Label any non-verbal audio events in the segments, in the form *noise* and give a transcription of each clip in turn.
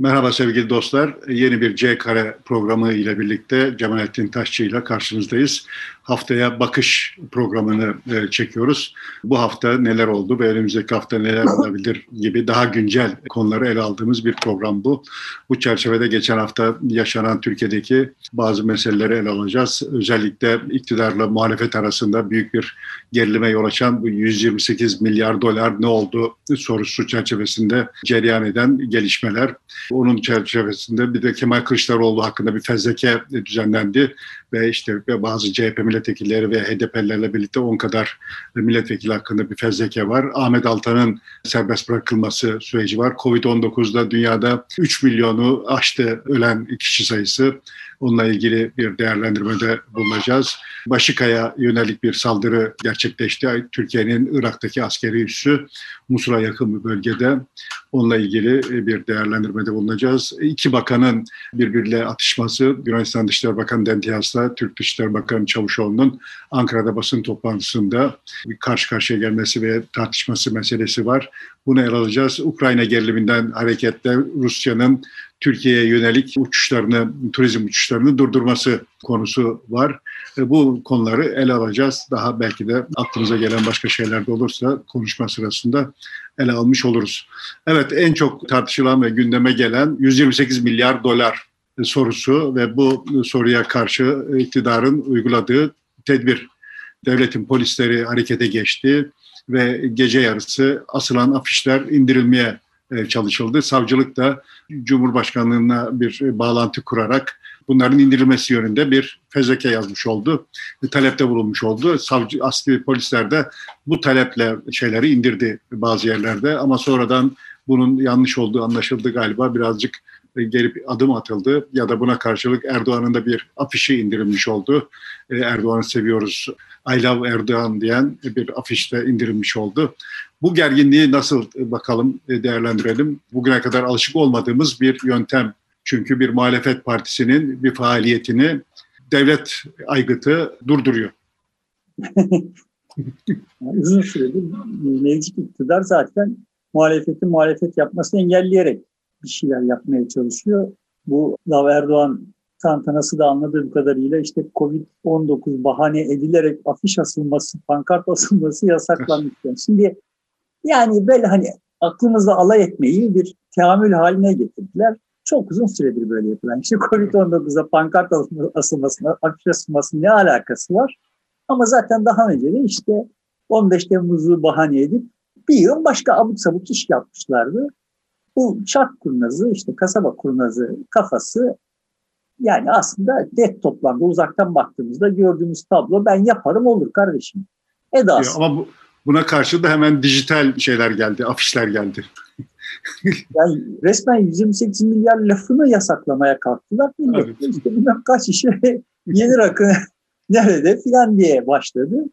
Merhaba sevgili dostlar. Yeni bir C Kare programı ile birlikte Cemalettin Taşçı ile karşınızdayız. Haftaya bakış programını e, çekiyoruz. Bu hafta neler oldu ve önümüzdeki hafta neler *laughs* olabilir gibi daha güncel konuları ele aldığımız bir program bu. Bu çerçevede geçen hafta yaşanan Türkiye'deki bazı meseleleri ele alacağız. Özellikle iktidarla muhalefet arasında büyük bir gerilime yol açan bu 128 milyar dolar ne oldu sorusu çerçevesinde cereyan eden gelişmeler. Onun çerçevesinde bir de Kemal Kılıçdaroğlu hakkında bir fezleke düzenlendi ve işte bazı CHP milletvekilleri ve HDP'lerle birlikte 10 kadar milletvekili hakkında bir fezleke var. Ahmet Altan'ın serbest bırakılması süreci var. Covid-19'da dünyada 3 milyonu aştı ölen kişi sayısı. Onunla ilgili bir değerlendirmede bulunacağız. Başıkaya yönelik bir saldırı gerçekleşti. Türkiye'nin Irak'taki askeri üssü Musul'a yakın bir bölgede. Onunla ilgili bir değerlendirmede bulunacağız. İki bakanın birbiriyle atışması, Yunanistan Dışişleri Bakanı Dentias'la Türk Dışişleri Bakanı Çavuşoğlu'nun Ankara'da basın toplantısında bir karşı karşıya gelmesi ve tartışması meselesi var. Bunu ele alacağız. Ukrayna geriliminden hareketle Rusya'nın Türkiye'ye yönelik uçuşlarını, turizm uçuşlarını durdurması konusu var. E, bu konuları ele alacağız. Daha belki de aklımıza gelen başka şeyler de olursa konuşma sırasında ele almış oluruz. Evet en çok tartışılan ve gündeme gelen 128 milyar dolar sorusu ve bu soruya karşı iktidarın uyguladığı tedbir. Devletin polisleri harekete geçti ve gece yarısı asılan afişler indirilmeye çalışıldı. Savcılık da Cumhurbaşkanlığına bir bağlantı kurarak bunların indirilmesi yönünde bir fezleke yazmış oldu. Talepte bulunmuş oldu. Savcı, asli polisler de bu taleple şeyleri indirdi bazı yerlerde ama sonradan bunun yanlış olduğu anlaşıldı galiba. Birazcık gelip adım atıldı ya da buna karşılık Erdoğan'ın da bir afişi indirilmiş oldu. E, Erdoğan'ı seviyoruz, I love Erdoğan diyen bir afişte indirilmiş oldu. Bu gerginliği nasıl e, bakalım e, değerlendirelim? Bugüne kadar alışık olmadığımız bir yöntem. Çünkü bir muhalefet partisinin bir faaliyetini devlet aygıtı durduruyor. *laughs* Uzun süredir mevcut iktidar zaten muhalefetin muhalefet yapmasını engelleyerek bir şeyler yapmaya çalışıyor. Bu Lav Erdoğan tantanası da anladığım kadarıyla işte Covid-19 bahane edilerek afiş asılması, pankart asılması yasaklanmış. Şimdi yani böyle hani aklımızda alay etmeyi bir teamül haline getirdiler. Çok uzun süredir böyle yapılan. İşte Covid-19'a pankart asılmasına, afiş asılmasının ne alakası var? Ama zaten daha önce de işte 15 Temmuz'u bahane edip bir yıl başka abuk sabuk iş yapmışlardı. Bu çark kurnazı, işte kasaba kurnazı kafası yani aslında det toplamda uzaktan baktığımızda gördüğümüz tablo ben yaparım olur kardeşim. Edası. Ama bu, buna karşı da hemen dijital şeyler geldi, afişler geldi. *laughs* yani resmen 128 milyar lafını yasaklamaya kalktılar. Evet. İşte bilmem kaç işe yeni rakı nerede filan diye başladı.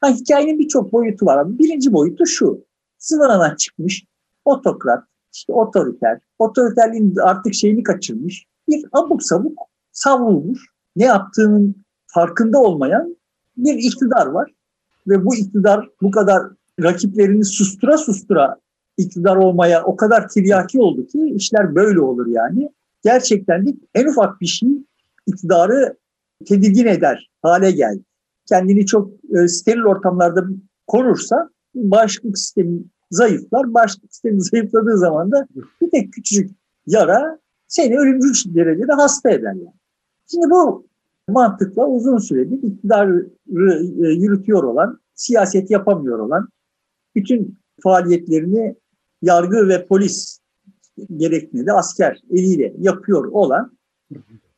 Ha, hikayenin birçok boyutu var. Birinci boyutu şu. Sıvanadan çıkmış otokrat, işte otoriter, otoriterliğin artık şeyini kaçırmış. Bir abuk sabuk savrulmuş, ne yaptığının farkında olmayan bir iktidar var. Ve bu iktidar bu kadar rakiplerini sustura sustura iktidar olmaya o kadar tiryaki oldu ki işler böyle olur yani. Gerçekten de en ufak bir şey iktidarı tedirgin eder hale geldi. Kendini çok e, steril ortamlarda korursa bağışıklık sistemi zayıflar. Bağışıklık sistemi *laughs* zayıfladığı zaman da bir tek küçücük yara seni ölümcül derecede hasta eder yani. Şimdi bu mantıkla uzun süredir iktidarı e, yürütüyor olan, siyaset yapamıyor olan, bütün faaliyetlerini yargı ve polis gerektiğinde de asker eliyle yapıyor olan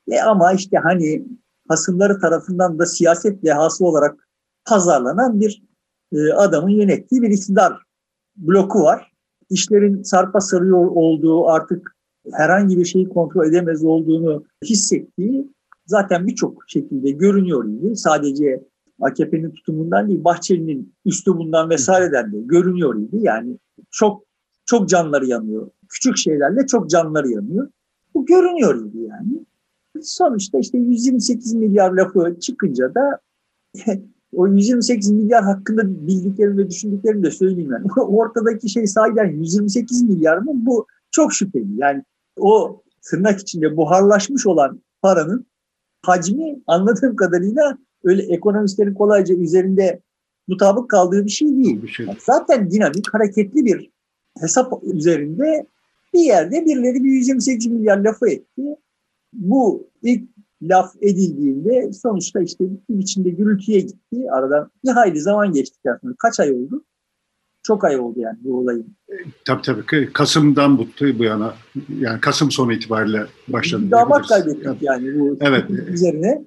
e ama işte hani hasımları tarafından da siyaset lehası olarak pazarlanan bir e, adamın yönettiği bir iktidar bloku var. İşlerin sarpa sarıyor olduğu artık herhangi bir şeyi kontrol edemez olduğunu hissettiği zaten birçok şekilde görünüyor idi. Sadece AKP'nin tutumundan değil, Bahçeli'nin üslubundan vesaireden de görünüyor idi. Yani çok çok canları yanıyor. Küçük şeylerle çok canları yanıyor. Bu görünüyor idi yani. Sonuçta işte 128 milyar lafı çıkınca da *laughs* o 128 milyar hakkında bildiklerimi ve düşündüklerimi de söyleyeyim yani. *laughs* Ortadaki şey sahiden 128 milyar mı? Bu çok şüpheli. Yani o tırnak içinde buharlaşmış olan paranın hacmi anladığım kadarıyla öyle ekonomistlerin kolayca üzerinde mutabık kaldığı bir şey değil. Bir şey. Zaten dinamik, hareketli bir hesap üzerinde bir yerde birileri bir 128 milyar lafı etti. Bu ilk laf edildiğinde sonuçta işte bir içinde gürültüye gitti. Aradan bir hayli zaman geçtikten sonra kaç ay oldu? Çok ay oldu yani bu olayın. Tabii tabii. Kasım'dan bu, bu yana yani Kasım sonu itibariyle başladı. Damat kaybettik yani bu evet. üzerine.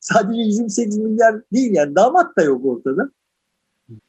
Sadece 128 milyar değil yani damat da yok ortada.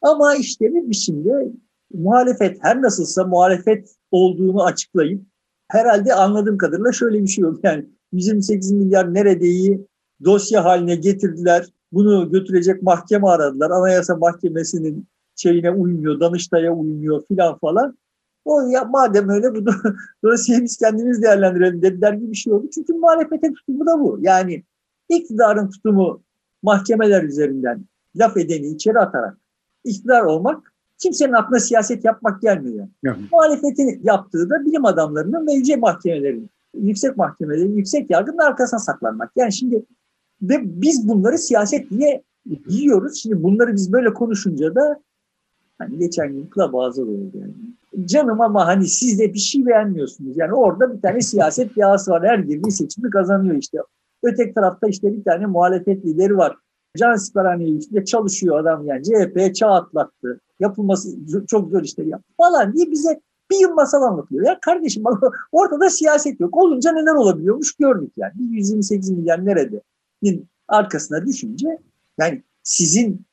Ama işte bir biçimde muhalefet her nasılsa muhalefet olduğunu açıklayıp herhalde anladığım kadarıyla şöyle bir şey yok. Yani 128 milyar neredeyi dosya haline getirdiler. Bunu götürecek mahkeme aradılar. Anayasa Mahkemesi'nin şeyine uymuyor, Danıştay'a uymuyor filan falan. O ya madem öyle bu *laughs* dosyayı biz kendimiz değerlendirelim dediler gibi bir şey oldu. Çünkü muhalefetin tutumu da bu. Yani iktidarın tutumu mahkemeler üzerinden laf edeni içeri atarak iktidar olmak kimsenin aklına siyaset yapmak gelmiyor. Yani. Muhalefetin yaptığı da bilim adamlarının ve yüce mahkemelerin, yüksek mahkemelerin, yüksek yargının arkasına saklanmak. Yani şimdi ve biz bunları siyaset diye yiyoruz. Şimdi bunları biz böyle konuşunca da hani geçen gün bazı oldu yani. Canım ama hani siz de bir şey beğenmiyorsunuz. Yani orada bir tane siyaset *laughs* yağısı var. Her girdiği seçimi kazanıyor işte. Öteki tarafta işte bir tane muhalefet lideri var. Can Siperhane'yi işte çalışıyor adam yani. CHP'ye çağ atlattı. Yapılması çok zor işleri yaptı falan diye bize bir yıl masal anlatılıyor. Ya kardeşim *laughs* ortada siyaset yok. Olunca neler olabiliyormuş gördük yani. 128 milyar nerede? arkasına düşünce yani sizin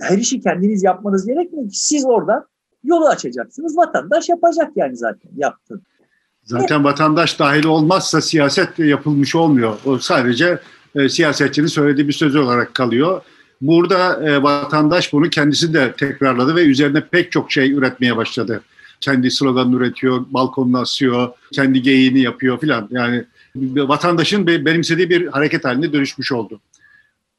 her işi kendiniz yapmanız gerekmiyor ki. Siz orada yolu açacaksınız. Vatandaş yapacak yani zaten yaptın. Zaten evet. vatandaş dahil olmazsa siyaset yapılmış olmuyor. O sadece e, siyasetçinin söylediği bir sözü olarak kalıyor. Burada e, vatandaş bunu kendisi de tekrarladı ve üzerine pek çok şey üretmeye başladı. Kendi sloganını üretiyor, balkonunu asıyor, kendi geyiğini yapıyor filan. Yani vatandaşın benimsediği bir hareket haline dönüşmüş oldu.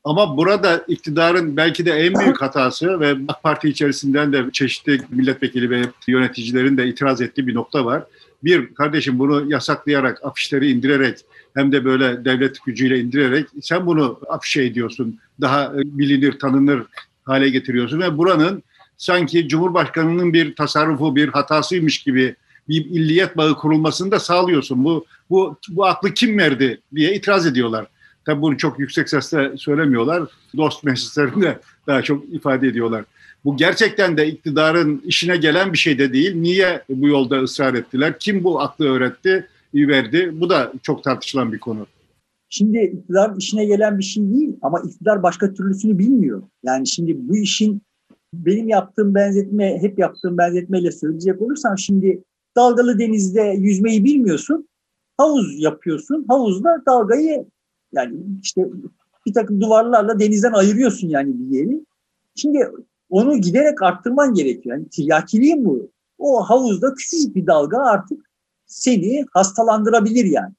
Ama burada iktidarın belki de en büyük hatası ve AK Parti içerisinden de çeşitli milletvekili ve yöneticilerin de itiraz ettiği bir nokta var. Bir, kardeşim bunu yasaklayarak, afişleri indirerek hem de böyle devlet gücüyle indirerek sen bunu afişe ediyorsun. Daha bilinir, tanınır hale getiriyorsun ve buranın sanki Cumhurbaşkanı'nın bir tasarrufu, bir hatasıymış gibi bir illiyet bağı kurulmasını da sağlıyorsun. Bu, bu, bu aklı kim verdi diye itiraz ediyorlar. Tabi bunu çok yüksek sesle söylemiyorlar. Dost meclislerinde daha çok ifade ediyorlar. Bu gerçekten de iktidarın işine gelen bir şey de değil. Niye bu yolda ısrar ettiler? Kim bu aklı öğretti, verdi? Bu da çok tartışılan bir konu. Şimdi iktidar işine gelen bir şey değil ama iktidar başka türlüsünü bilmiyor. Yani şimdi bu işin benim yaptığım benzetme, hep yaptığım benzetmeyle söyleyecek olursam şimdi dalgalı denizde yüzmeyi bilmiyorsun. Havuz yapıyorsun. Havuzda dalgayı yani işte bir takım duvarlarla denizden ayırıyorsun yani bir yeri. Şimdi onu giderek arttırman gerekiyor. Yani tiryakiliğin bu. O havuzda küçücük bir dalga artık seni hastalandırabilir yani.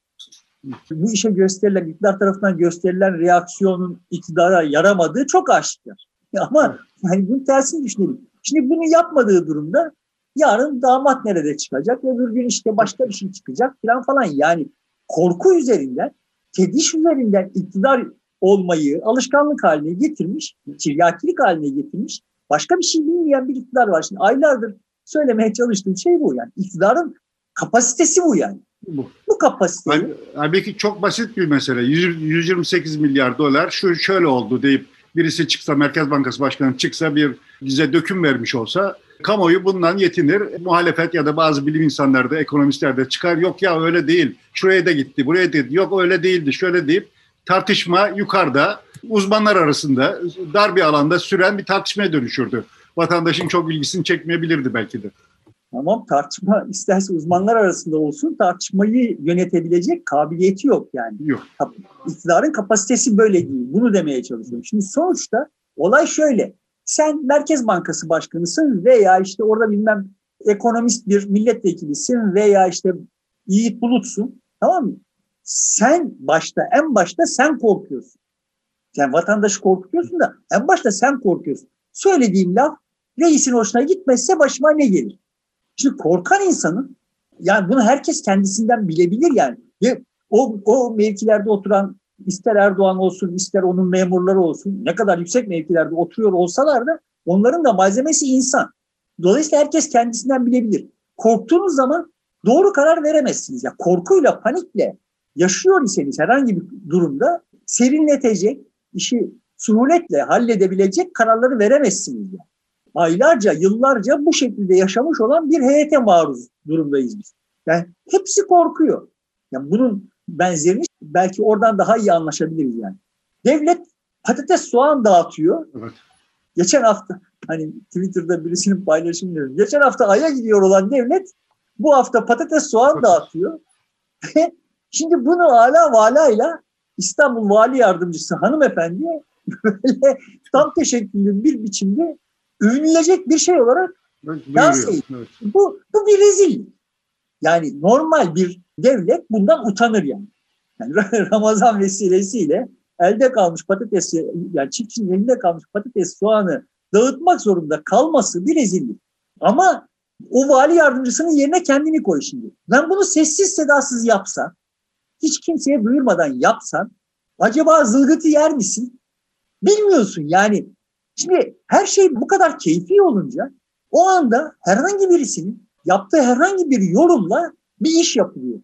Bu işe gösterilen, iktidar tarafından gösterilen reaksiyonun iktidara yaramadığı çok aşikar. Ama yani bunun tersini düşünelim. Şimdi bunu yapmadığı durumda yarın damat nerede çıkacak, öbür gün işte başka bir şey çıkacak falan falan. Yani korku üzerinden, tediş üzerinden iktidar olmayı alışkanlık haline getirmiş, tiryakilik haline getirmiş Başka bir şey bilmeyen bir iktidar var. Şimdi aylardır söylemeye çalıştığım şey bu yani. İktidarın kapasitesi bu yani. Bu, bu kapasite. Halbuki çok basit bir mesele. 128 milyar dolar şu şöyle oldu deyip birisi çıksa Merkez Bankası Başkanı çıksa bir bize döküm vermiş olsa kamuoyu bundan yetinir. Muhalefet ya da bazı bilim insanları da ekonomistler de çıkar. Yok ya öyle değil. Şuraya da gitti, buraya da gitti. Yok öyle değildi, şöyle deyip tartışma yukarıda uzmanlar arasında dar bir alanda süren bir tartışmaya dönüşürdü. Vatandaşın çok ilgisini çekmeyebilirdi belki de. Tamam tartışma *laughs* isterse uzmanlar arasında olsun tartışmayı yönetebilecek kabiliyeti yok yani. Yok. İktidarın kapasitesi böyle değil. Bunu demeye çalışıyorum. Şimdi sonuçta olay şöyle. Sen Merkez Bankası Başkanısın veya işte orada bilmem ekonomist bir milletvekilisin veya işte Yiğit Bulut'sun. Tamam mı? Sen başta en başta sen korkuyorsun. Yani vatandaşı korkutuyorsun da en başta sen korkuyorsun. Söylediğim laf reisin hoşuna gitmezse başıma ne gelir? Şimdi korkan insanın Yani bunu herkes kendisinden bilebilir yani. Ve o, o mevkilerde oturan ister Erdoğan olsun ister onun memurları olsun ne kadar yüksek mevkilerde oturuyor olsalar da onların da malzemesi insan. Dolayısıyla herkes kendisinden bilebilir. Korktuğunuz zaman doğru karar veremezsiniz. Ya korkuyla, panikle yaşıyor iseniz herhangi bir durumda serinletecek, işi suhuletle halledebilecek kararları veremezsiniz. Yani. Aylarca, yıllarca bu şekilde yaşamış olan bir heyete maruz durumdayız biz. Yani hepsi korkuyor. Yani bunun benzerini belki oradan daha iyi anlaşabiliriz yani. Devlet patates soğan dağıtıyor. Evet. Geçen hafta hani Twitter'da birisinin paylaşımı diyorum. Geçen hafta Ay'a gidiyor olan devlet bu hafta patates soğan dağıtıyor. *laughs* Şimdi bunu hala valayla İstanbul Vali Yardımcısı hanımefendi *laughs* böyle tam teşekküllü bir biçimde övünülecek bir şey olarak dans evet. Bu, bu bir rezil. Yani normal bir devlet bundan utanır yani. yani *laughs* Ramazan vesilesiyle elde kalmış patates, yani çiftçinin elinde kalmış patates soğanı dağıtmak zorunda kalması bir rezillik. Ama o vali yardımcısının yerine kendini koy şimdi. Ben bunu sessiz sedasız yapsam, hiç kimseye duyurmadan yapsan, acaba zılgıtı yer misin? Bilmiyorsun yani. Şimdi her şey bu kadar keyfi olunca o anda herhangi birisinin yaptığı herhangi bir yorumla bir iş yapılıyor.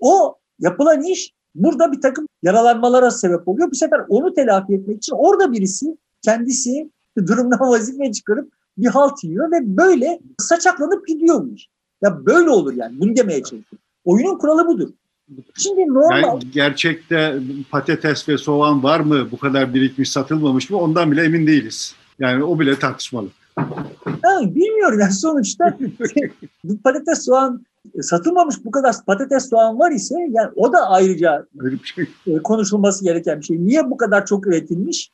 O yapılan iş burada bir takım yaralanmalara sebep oluyor. Bu sefer onu telafi etmek için orada birisi kendisi durumdan *laughs* vazife çıkarıp bir halt yiyor ve böyle saçaklanıp gidiyormuş. Ya böyle olur yani. Bunu demeye çalışıyorum. Oyunun kuralı budur. Şimdi normal... Yani gerçekte patates ve soğan var mı? Bu kadar birikmiş satılmamış mı? Ondan bile emin değiliz. Yani o bile tartışmalı. Yani bilmiyorum yani sonuçta bu patates soğan satılmamış bu kadar patates soğan var ise yani o da ayrıca şey. E, konuşulması gereken bir şey. Niye bu kadar çok üretilmiş?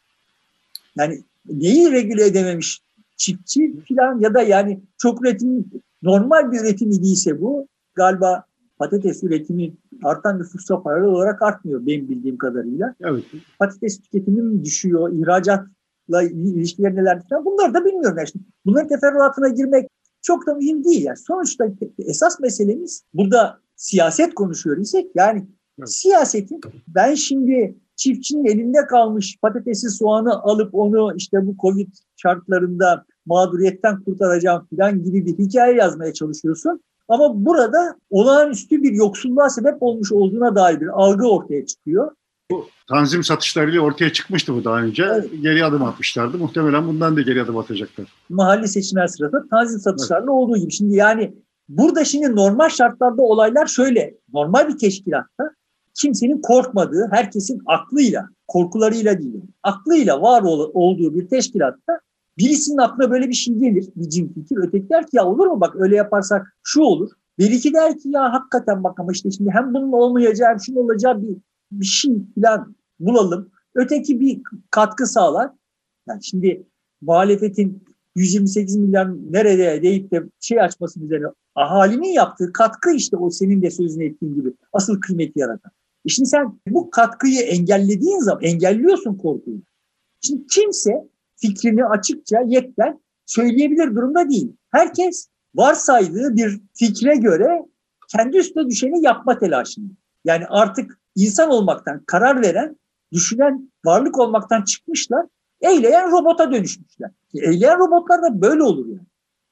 Yani neyi regüle edememiş çiftçi falan ya da yani çok üretim normal bir üretim idiyse bu galiba patates üretimi artan nüfusla paralel olarak artmıyor benim bildiğim kadarıyla. Evet. Patates tüketimi mi düşüyor, ihracatla ilişkiler neler falan bunları da bilmiyorum. Yani şimdi bunların teferruatına girmek çok da mühim değil. Yani sonuçta esas meselemiz burada siyaset konuşuyor isek yani evet. siyasetin ben şimdi çiftçinin elinde kalmış patatesi soğanı alıp onu işte bu Covid şartlarında mağduriyetten kurtaracağım falan gibi bir hikaye yazmaya çalışıyorsun. Ama burada olağanüstü bir yoksulluğa sebep olmuş olduğuna dair bir algı ortaya çıkıyor. Bu tanzim satışlarıyla ortaya çıkmıştı bu daha önce. Evet. Geri adım atmışlardı. Muhtemelen bundan da geri adım atacaklar. Mahalli seçimler sırasında tanzim satışlarla evet. olduğu gibi. Şimdi yani burada şimdi normal şartlarda olaylar şöyle. Normal bir teşkilatta kimsenin korkmadığı, herkesin aklıyla, korkularıyla değil, aklıyla var ol, olduğu bir teşkilatta birisinin aklına böyle bir şey gelir, bir cin fikir. Öteki der ki ya olur mu bak öyle yaparsak şu olur. Bir iki der ki ya hakikaten bak ama işte şimdi hem bunun olmayacağı hem şunun olacağı bir, bir şey falan bulalım. Öteki bir katkı sağlar. Yani şimdi muhalefetin 128 milyon nerede deyip de şey açmasının üzerine ahalinin yaptığı katkı işte o senin de sözünü ettiğin gibi asıl kıymeti yaratan. E şimdi sen bu katkıyı engellediğin zaman engelliyorsun korkuyu. Şimdi kimse fikrini açıkça yekten söyleyebilir durumda değil. Herkes varsaydığı bir fikre göre kendi üstüne düşeni yapma telaşında. Yani artık insan olmaktan karar veren, düşünen varlık olmaktan çıkmışlar, eyleyen robota dönüşmüşler. Eyleyen robotlar da böyle olur yani.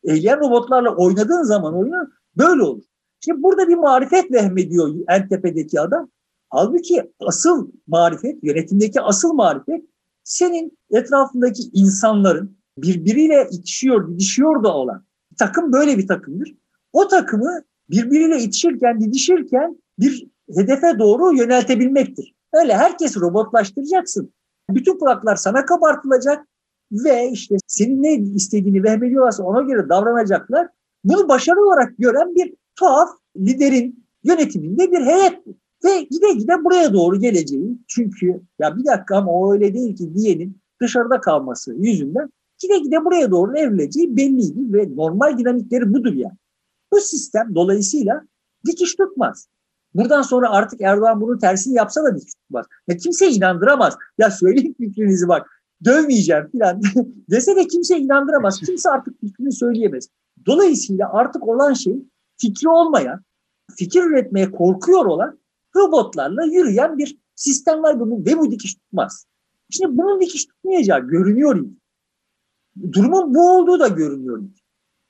Eyleyen robotlarla oynadığın zaman oyunu böyle olur. Şimdi burada bir marifet vehmediyor en tepedeki adam. Halbuki asıl marifet, yönetimdeki asıl marifet senin etrafındaki insanların birbiriyle itişiyor, didişiyor da olan bir takım böyle bir takımdır. O takımı birbiriyle itişirken, didişirken bir hedefe doğru yöneltebilmektir. Öyle herkes robotlaştıracaksın. Bütün kulaklar sana kabartılacak ve işte senin ne istediğini vehmediyorlarsa ona göre davranacaklar. Bunu başarı olarak gören bir tuhaf liderin yönetiminde bir heyet bu. Ve gide gide buraya doğru geleceği çünkü ya bir dakika ama o öyle değil ki diyenin dışarıda kalması yüzünden gide gide buraya doğru evrileceği belliydi ve normal dinamikleri budur yani. Bu sistem dolayısıyla dikiş tutmaz. Buradan sonra artık Erdoğan bunu tersini yapsa da dikiş tutmaz. Ya kimse inandıramaz. Ya söyleyin fikrinizi bak dövmeyeceğim falan *laughs* dese de kimse inandıramaz. Kimse artık fikrini söyleyemez. Dolayısıyla artık olan şey fikri olmayan fikir üretmeye korkuyor olan robotlarla yürüyen bir sistem var bunun ve bu dikiş tutmaz. Şimdi bunun dikiş tutmayacağı görünüyor. Durumun bu olduğu da görünüyor.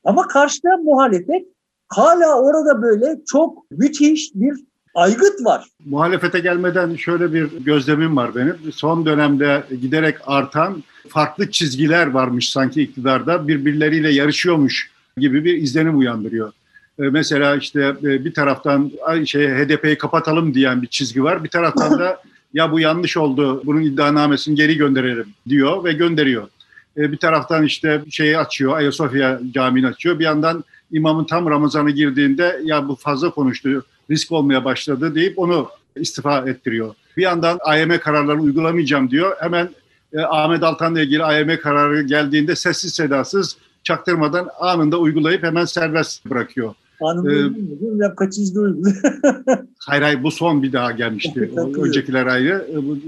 Ama karşıda muhalefet hala orada böyle çok müthiş bir aygıt var. Muhalefete gelmeden şöyle bir gözlemim var benim. Son dönemde giderek artan farklı çizgiler varmış sanki iktidarda birbirleriyle yarışıyormuş gibi bir izlenim uyandırıyor. Ee, mesela işte e, bir taraftan şey HDP'yi kapatalım diyen bir çizgi var. Bir taraftan da *laughs* ya bu yanlış oldu, bunun iddianamesini geri gönderelim diyor ve gönderiyor. Ee, bir taraftan işte şeyi açıyor, Ayasofya Camii'ni açıyor. Bir yandan imamın tam Ramazan'a girdiğinde ya bu fazla konuştu, risk olmaya başladı deyip onu istifa ettiriyor. Bir yandan AYM kararlarını uygulamayacağım diyor. Hemen e, Ahmet Altan'la ilgili AYM kararı geldiğinde sessiz sedasız çaktırmadan anında uygulayıp hemen serbest bırakıyor. Anında ee, uyguluyor kaçıncı uyguluyor? *laughs* hayır hayır bu son bir daha gelmişti. *laughs* Öncekiler ayrı. E, bu,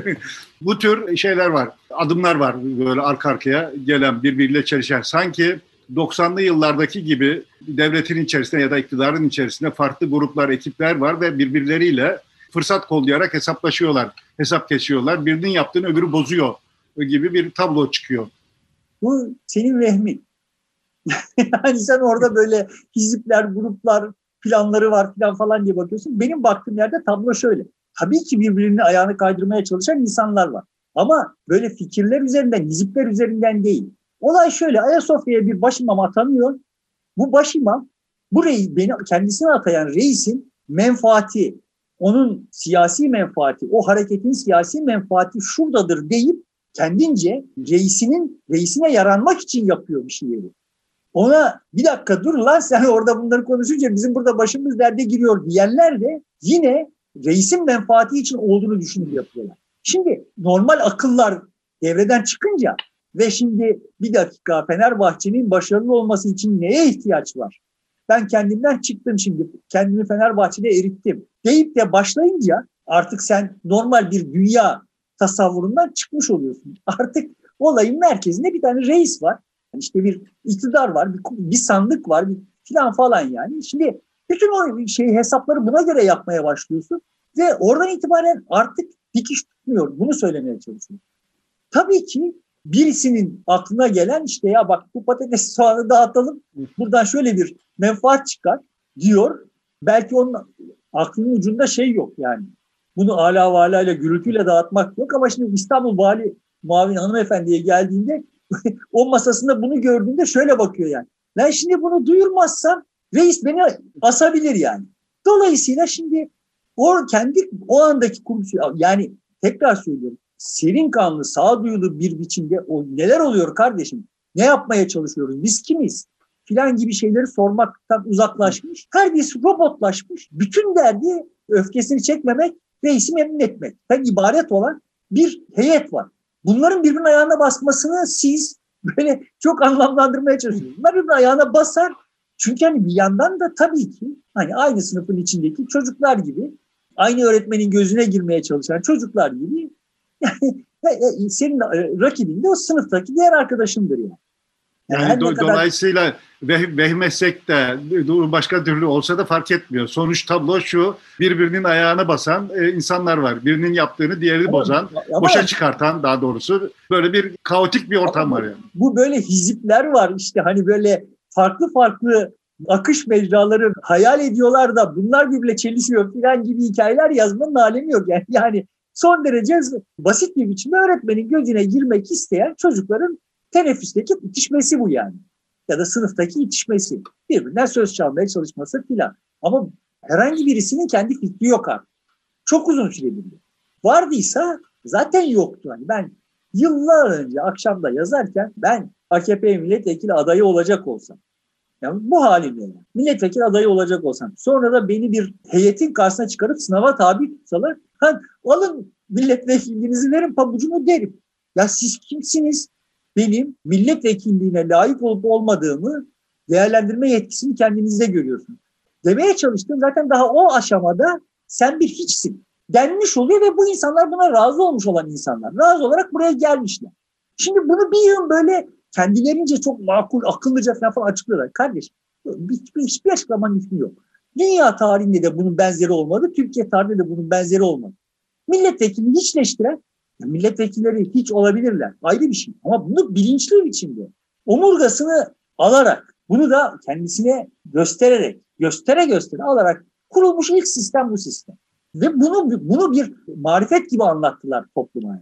*laughs* bu tür şeyler var. Adımlar var böyle arka arkaya gelen birbiriyle çelişen. Sanki 90'lı yıllardaki gibi devletin içerisinde ya da iktidarın içerisinde farklı gruplar, ekipler var ve birbirleriyle fırsat kollayarak hesaplaşıyorlar, hesap kesiyorlar. Birinin yaptığını öbürü bozuyor gibi bir tablo çıkıyor. Bu senin vehmin. *laughs* yani sen orada böyle hizipler, gruplar, planları var falan falan diye bakıyorsun. Benim baktığım yerde tablo şöyle. Tabii ki birbirinin ayağını kaydırmaya çalışan insanlar var. Ama böyle fikirler üzerinden, hizipler üzerinden değil. Olay şöyle, Ayasofya'ya bir başimam atanıyor. Bu başimam, bu reis, beni kendisine atayan reisin menfaati, onun siyasi menfaati, o hareketin siyasi menfaati şuradadır deyip kendince reisinin reisine yaranmak için yapıyor bir şeyleri. Ona bir dakika dur lan sen *laughs* orada bunları konuşunca bizim burada başımız derde giriyor diyenler de yine reisin menfaati için olduğunu düşünüp yapıyorlar. Şimdi normal akıllar devreden çıkınca ve şimdi bir dakika Fenerbahçe'nin başarılı olması için neye ihtiyaç var? Ben kendimden çıktım şimdi. Kendimi Fenerbahçe'de erittim. Deyip de başlayınca artık sen normal bir dünya tasavvurundan çıkmış oluyorsun. *laughs* Artık olayın merkezinde bir tane reis var. Yani işte bir iktidar var, bir, bir sandık var, bir filan falan yani. Şimdi bütün o şey hesapları buna göre yapmaya başlıyorsun ve oradan itibaren artık dikiş tutmuyor. Bunu söylemeye çalışıyorum. Tabii ki birisinin aklına gelen işte ya bak bu patates soğanı dağıtalım buradan şöyle bir menfaat çıkar diyor. Belki onun aklının ucunda şey yok yani. Bunu ala vala ile gürültüyle dağıtmak yok ama şimdi İstanbul Vali Muavin Hanımefendi'ye geldiğinde *laughs* o masasında bunu gördüğünde şöyle bakıyor yani. Ben şimdi bunu duyurmazsam reis beni asabilir yani. Dolayısıyla şimdi o kendi o andaki kurgusu yani tekrar söylüyorum serin kanlı, sağduyulu bir biçimde o neler oluyor kardeşim? Ne yapmaya çalışıyoruz? Biz kimiz? Filan gibi şeyleri sormaktan uzaklaşmış. Her birisi robotlaşmış. Bütün derdi öfkesini çekmemek, reisi memnun etmek. Ben ibaret olan bir heyet var. Bunların birbirinin ayağına basmasını siz böyle çok anlamlandırmaya çalışıyorsunuz. Bunlar birbirinin ayağına basar. Çünkü hani bir yandan da tabii ki hani aynı sınıfın içindeki çocuklar gibi aynı öğretmenin gözüne girmeye çalışan çocuklar gibi yani senin e, rakibin de o sınıftaki diğer arkadaşındır yani. Yani, do, kadar... dolayısıyla veh, vehmetsek de başka türlü olsa da fark etmiyor. Sonuç tablo şu, birbirinin ayağına basan e, insanlar var. Birinin yaptığını diğeri ama, bozan, ama, boşa çıkartan daha doğrusu böyle bir kaotik bir ortam var yani. Bu böyle hizipler var işte hani böyle farklı farklı akış mecraları hayal ediyorlar da bunlar birbirle çelişiyor falan gibi hikayeler yazmanın alemi yok. Yani, yani son derece basit bir biçimde öğretmenin gözüne girmek isteyen çocukların teneffüsteki itişmesi bu yani. Ya da sınıftaki itişmesi. Birbirinden söz çalmaya çalışması filan. Ama herhangi birisinin kendi fikri yok artık. Çok uzun süredir. Vardıysa zaten yoktu. Yani ben yıllar önce akşamda yazarken ben AKP milletvekili adayı olacak olsam yani bu halimle yani. Milletvekili adayı olacak olsam. Sonra da beni bir heyetin karşısına çıkarıp sınava tabi tutsalar. Ha, alın milletvekilliğinizi verin pabucumu derim. Ya siz kimsiniz? Benim milletvekilliğine layık olup olmadığımı değerlendirme yetkisini kendinizde görüyorsunuz. Demeye çalıştım zaten daha o aşamada sen bir hiçsin denmiş oluyor ve bu insanlar buna razı olmuş olan insanlar. Razı olarak buraya gelmişler. Şimdi bunu bir yıl böyle kendilerince çok makul, akıllıca falan açıklıyorlar. Kardeş hiçbir, hiçbir açıklamanın hükmü yok. Dünya tarihinde de bunun benzeri olmadı. Türkiye tarihinde de bunun benzeri olmadı. Milletvekilini hiçleştiren, milletvekilleri hiç olabilirler. Ayrı bir şey. Ama bunu bilinçli bir biçimde, omurgasını alarak, bunu da kendisine göstererek, göstere göstere alarak kurulmuş ilk sistem bu sistem. Ve bunu bunu bir marifet gibi anlattılar topluma.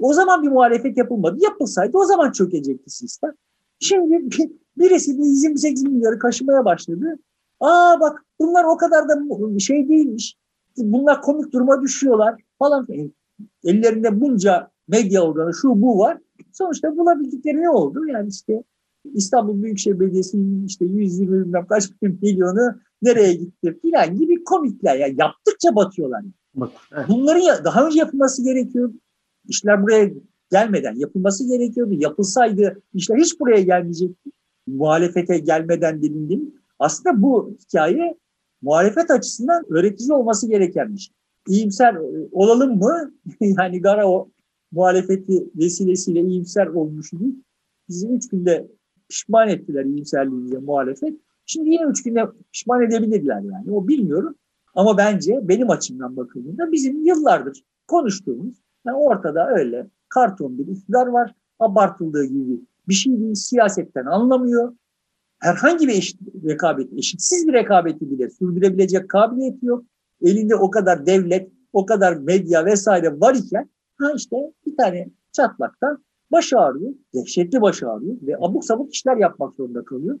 O zaman bir muhalefet yapılmadı. Yapılsaydı o zaman çökecekti sistem. Şimdi birisi bu 28 milyarı kaşımaya başladı. Aa bak bunlar o kadar da şey değilmiş. Bunlar komik duruma düşüyorlar falan. Ellerinde bunca medya organı şu bu var. Sonuçta bulabildikleri ne oldu? Yani işte İstanbul Büyükşehir Belediyesi'nin işte 120 bilmem kaç milyonu nereye gitti filan gibi komikler. Yani yaptıkça batıyorlar. Bak, evet. Bunların daha önce yapılması gerekiyor. İşler buraya gelmeden yapılması gerekiyordu. Yapılsaydı işler hiç buraya gelmeyecekti. Muhalefete gelmeden dedim Aslında bu hikaye muhalefet açısından öğretici olması gereken bir şey. İyimser olalım mı? *laughs* yani Gara o muhalefeti vesilesiyle iyimser olmuştu. Bizi üç günde pişman ettiler iyimserliğimize muhalefet. Şimdi yine üç günde pişman edebilirler yani. O bilmiyorum. Ama bence benim açımdan bakıldığında bizim yıllardır konuştuğumuz yani ortada öyle karton bir iktidar var. Abartıldığı gibi bir şey değil. Siyasetten anlamıyor. Herhangi bir eşit rekabet, eşitsiz bir rekabeti bile sürdürebilecek kabiliyeti yok. Elinde o kadar devlet, o kadar medya vesaire var iken ha işte bir tane çatlaktan baş ağrıyor. Dehşetli baş ağrıyor ve abuk sabuk işler yapmak zorunda kalıyor.